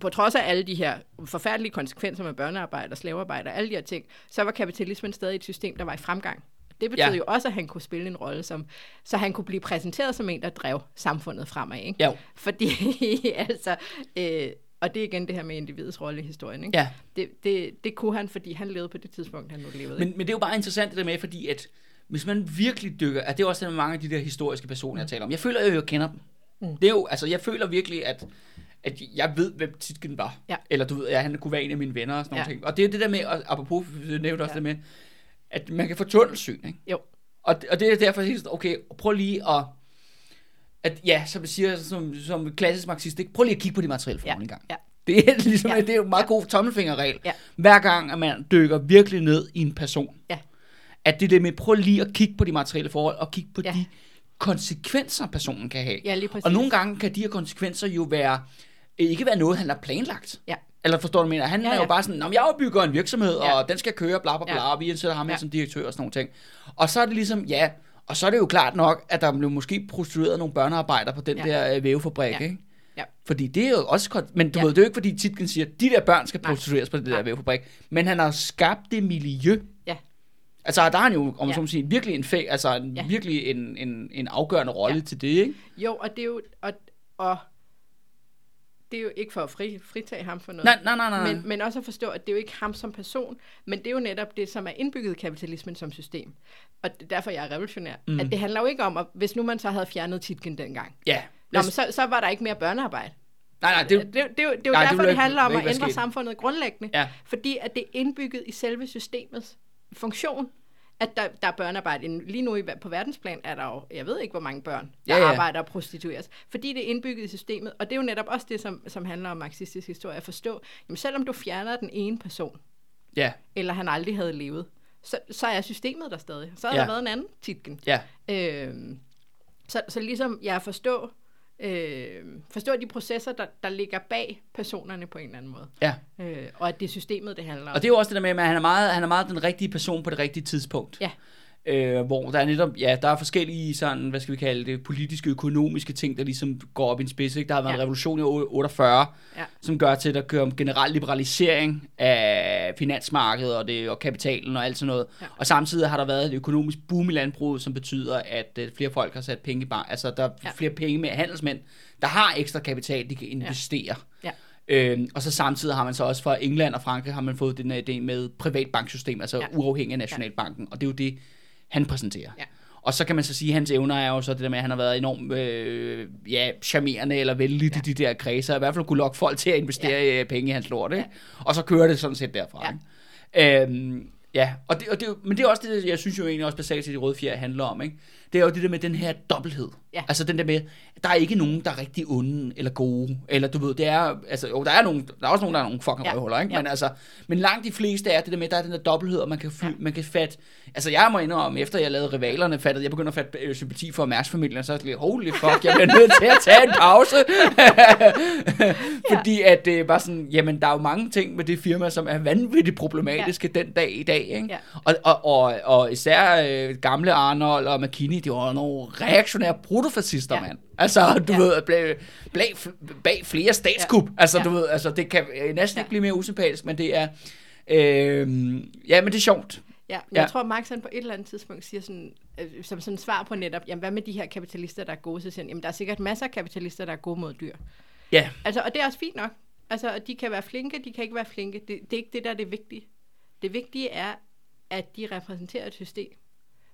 på trods af alle de her forfærdelige konsekvenser med børnearbejde og slavearbejde og alle de her ting, så var kapitalismen stadig et system, der var i fremgang. Det betød Ja. jo også, at han kunne spille en rolle som, så han kunne blive præsenteret som en, der drev samfundet fremad, ikke? Ja. Fordi, altså, øh, og det er igen det her med individets rolle i historien, ikke? ja. Det, det, det kunne han, fordi han levede på det tidspunkt, han nu levede. Men, ikke? men det er jo bare interessant det der med, fordi at hvis man virkelig dykker, at det er også det med mange af de der historiske personer, jeg taler om. Jeg føler jo, at jeg kender dem. Mm. Det er jo, altså jeg føler virkelig, at, at jeg ved, hvem Titken var. Ja. Eller du ved, at han kunne være en af mine venner og sådan Ja. noget. Og det er det der med, og apropos, du nævnte også Ja. det med, at man kan få tunnelsyn, ikke? Jo. Og, og det er derfor, sådan, okay, prøv lige at, at ja, som jeg siger, som, som klassisk marxist, ikke? prøv lige at kigge på de materielle forhold Ja. en gang. Ja. Det er, ligesom, Ja. det er jo en meget Ja. god tommelfingerregel. Ja. Hver gang, at man dykker virkelig ned i en person, Ja. at det er det med, prøv lige at kigge på de materielle forhold, og kigge på Ja. de konsekvenser, personen kan have. Ja, lige præcis. Og nogle gange kan de her konsekvenser jo være, øh, ikke være noget, han har planlagt. Ja. Eller forstår du, mener? Han Ja, er jo bare sådan, "Nå, men jeg bygger en virksomhed, Ja. og den skal køre, bla bla bla, Ja. og vi ansætter ham ja. Som direktør og sådan nogle ting. Og så er det ligesom, ja, og så er det jo klart nok, at der blev måske prostitueret nogle børnearbejdere på den Ja. der øh, vævefabrik, Ja. ikke? Ja. Fordi det er jo også, men du Ja. ved, det er jo ikke fordi Titken siger, at de der børn skal Nej. prostitueres på det der Nej. vævefabrik, men han har skabt det miljø. Altså, der er han jo, om man Ja. så må sige, virkelig en, fæ, altså, en, Ja. virkelig en, en, en afgørende rolle Ja. til det, ikke? Jo, og det er jo, og, og det er jo ikke for at fri, fritage ham for noget. Nej, nej, nej, nej. Men, men også at forstå, at det er jo ikke ham som person, men det er jo netop det, som er indbygget i kapitalismen som system. Og det er derfor, jeg er revolutionær. Mm. At det handler jo ikke om, at hvis nu man så havde fjernet titlen dengang, ja. Nå, men så, så var der ikke mere børnearbejde. nej, nej, det, Det, det, det, er det er jo Nej, det derfor, det, ikke- handler om at ændre samfundet grundlæggende. Ja. Fordi at det er indbygget i selve systemets funktion, at der, der er børnearbejde. Lige nu i, på verdensplan er der jo, jeg ved ikke, hvor mange børn, der Ja, ja, arbejder og prostitueres. Fordi det er indbygget i systemet. Og det er jo netop også det, som, som handler om marxistisk historie, at forstå, jamen selvom du fjerner den ene person, ja, eller han aldrig havde levet, så, så er systemet der stadig. Så har Ja. der været en anden titken. ja, Øhm, så, så ligesom jeg forstår, øh, forstår de processer, der, der ligger bag personerne på en eller anden måde. ja. Øh, og at det er systemet, det handler om. Og det er jo også det der med, at han er meget, han er meget den rigtige person på det rigtige tidspunkt. Ja. Øh, hvor der er netop, ja, der er forskellige sådan, hvad skal vi kalde det, politiske, økonomiske ting, der ligesom går op i en spids. Ikke? Der har været ja. en Ja. revolution i 48, Ja. som gør til, at der kører om generel liberalisering af finansmarkedet og, det, og kapitalen og alt sådan noget. Ja. Ja. Og samtidig har der været et økonomisk boom i landbruget, som betyder, at øh, flere folk har sat penge i bank. Altså, der er ja. Ja. flere penge med handelsmænd, der har ekstra kapital, de kan investere. Ja. Øhm, og så samtidig har man så også fra England og Frankrig har man fået den her idé med privatbanksystem, altså ja. Ja. uafhængig af Nationalbanken, og det er jo det, han præsenterer. Ja. Og så kan man så sige, at hans evner er jo så det der med, at han har været enormt øh, ja, charmerende eller vældig ja. Ja. i de der kredser, i hvert fald kunne lokke folk til at investere ja. i penge i hans lort, ikke? Og så kører det sådan set derfra. Ja. Ikke? Øhm, ja, og det, og det, men det er også det, jeg synes jo egentlig også basalt set, de røde fjer handler om, ikke? Det er jo det der med den her dobbelthed. Ja. Altså den der med, der er ikke nogen, der er rigtig onde eller gode, eller du ved, det er, altså jo, der er, nogen, der er også nogen, der er nogle fucking ja. Ja. røvhuller, ikke? Ja. Men altså, men langt de fleste er det der med, der er den der dobbelthed, og man kan, fly, ja. Ja. man kan fatte, altså jeg må indrømme, efter jeg lavede rivalerne, fattede, jeg begyndte at fatte øh, sympati for Mærsk-familien, så er jeg lidt, holy fuck, jeg bliver nødt til at tage en pause. Fordi at det var sådan, jamen der er jo mange ting med det firma, som er vanvittigt problematiske ja. den dag i dag, ikke? Ja. Og, og, og, og især øh, gamle Arnold og McKinney, det var nogle reaktionære protofascister, ja. Mand. Altså, du ja. Ved, bag, bag, bag flere statskup. Ja. Altså, Ja. du ved, altså, det kan øh, næsten ja. Ja. ikke blive mere usympatisk, men det er, øh, ja, men det er sjovt. Ja, men Ja. jeg tror, Marx han på et eller andet tidspunkt siger sådan, øh, som sådan svar på netop, jamen hvad med de her kapitalister, der er gode? Så siger han, jamen der er sikkert masser af kapitalister, der er gode mod dyr. Ja, Altså, og det er også fint nok. Altså, de kan være flinke, de kan ikke være flinke. Det, det er ikke det, der er det vigtige. Det vigtige er, at de repræsenterer et system,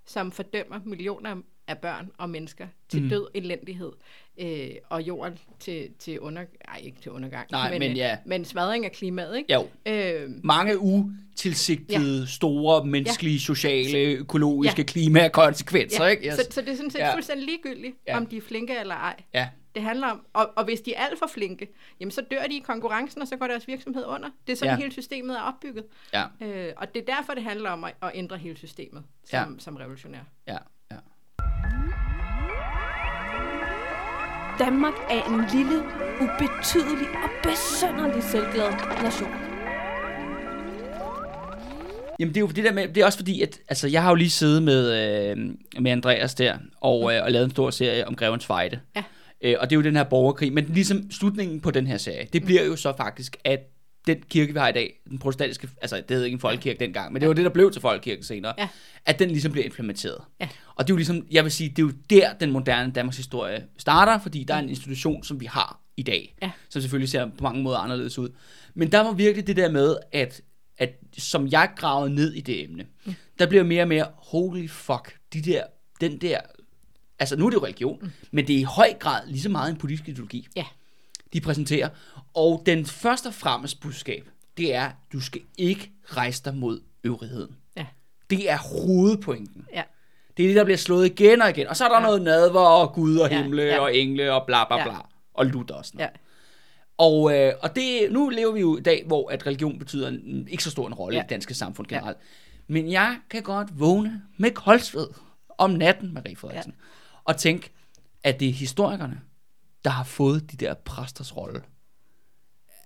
som fordømmer millioner af børn og mennesker til Mm. død, elendighed øh, og jorden til, til under, ej, ikke til undergang, Nej, men øh, ja. men smadring af klimaet, ikke? jo. Øh, Mange utilsigtede, ja. store menneskelige, sociale, økologiske Ja. klimakonsekvenser, ja. ikke? Yes. så, så det er sådan set Ja. fuldstændig ligegyldigt, ja. om de er flinke eller ej. Ja, Det handler om, og, og hvis de er alt for flinke, jamen så dør de i konkurrencen, og så går deres virksomhed under. Det er sådan, Ja. hele systemet er opbygget. ja, Øh, og det er derfor, det handler om at, at ændre hele systemet som, ja. som revolutionær. ja, ja. Danmark er en lille, ubetydelig og besønderlig selvglad nation. Jamen det er jo det der med, det er også fordi, at altså, jeg har jo lige siddet med, øh, med Andreas der, og, øh, og lavet en stor serie om Grevens Fejde. Ja. Øh, og det er jo den her borgerkrig, men ligesom slutningen på den her serie, det bliver jo så faktisk, at den kirke, vi har i dag, den protestantiske, altså det hed ikke en folkekirke dengang, men det var det, der blev til folkekirken senere, Ja. at den ligesom bliver implementeret. Ja. Og det er jo ligesom, jeg vil sige, det er jo der, den moderne Danmarks historie starter, fordi der er en institution, som vi har i dag, Ja. som selvfølgelig ser på mange måder anderledes ud. Men der var virkelig det der med, at, at som jeg gravede ned i det emne, mm. der bliver mere og mere, holy fuck, de der, den der, altså nu er det jo religion, mm. men det er i høj grad lige så meget en politisk ideologi, Ja. de præsenterer. Og den første og fremmest budskab, det er, du skal ikke rejse dig mod øvrigheden. Ja. Det er hovedpointen. Ja. Det er det, der bliver slået igen og igen. Og så er der ja. Noget nadver og Gud og Ja, himle ja. og engle og bla bla Ja. bla. Og Luther og sådan noget. Ja. Og, øh, og det, nu lever vi jo i dag, hvor at religion betyder en, ikke så stor en rolle ja. i det danske samfund generelt. Ja. Men jeg kan godt vågne med koldsved om natten, Marie Frederiksen, ja. Og tænke, at det er historikerne, der har fået de der præsters rolle.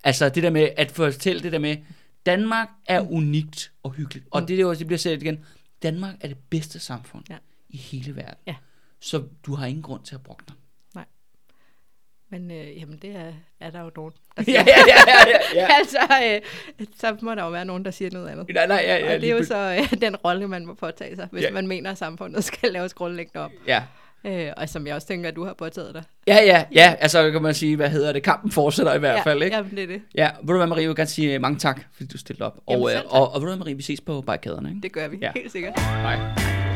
Altså det der med, at fortælle det der med, Danmark er unikt og hyggeligt. Og Mm. det, er jo, det bliver sagt igen, Danmark er det bedste samfund Ja. i hele verden. Ja. Så du har ingen grund til at brokke dig. Men øh, jamen, det er, er der jo nogen, der ja, siger. ja, ja, ja, ja. altså, øh, så må der jo være nogen, der siger noget andet. Nej, nej, ja, ja, og det er jo så øh, den rolle, man må påtage sig, hvis Ja. ja. man mener, at samfundet skal laves grundlæggende op. Ja. Øh, og som jeg også tænker, at du har påtaget dig. Ja, ja, ja, altså kan man sige, hvad hedder det, kampen fortsætter i hvert ja, fald, ikke? Jamen, det er det. Ja, ved du hvad, Marie, jeg vil gerne sige øh, mange tak, fordi du stillede op. Jamen, og, øh, selv tak. og, og ved du hvad, Marie, vi ses på barrikaderne, ikke? Det gør vi, ja. helt sikkert. Hej.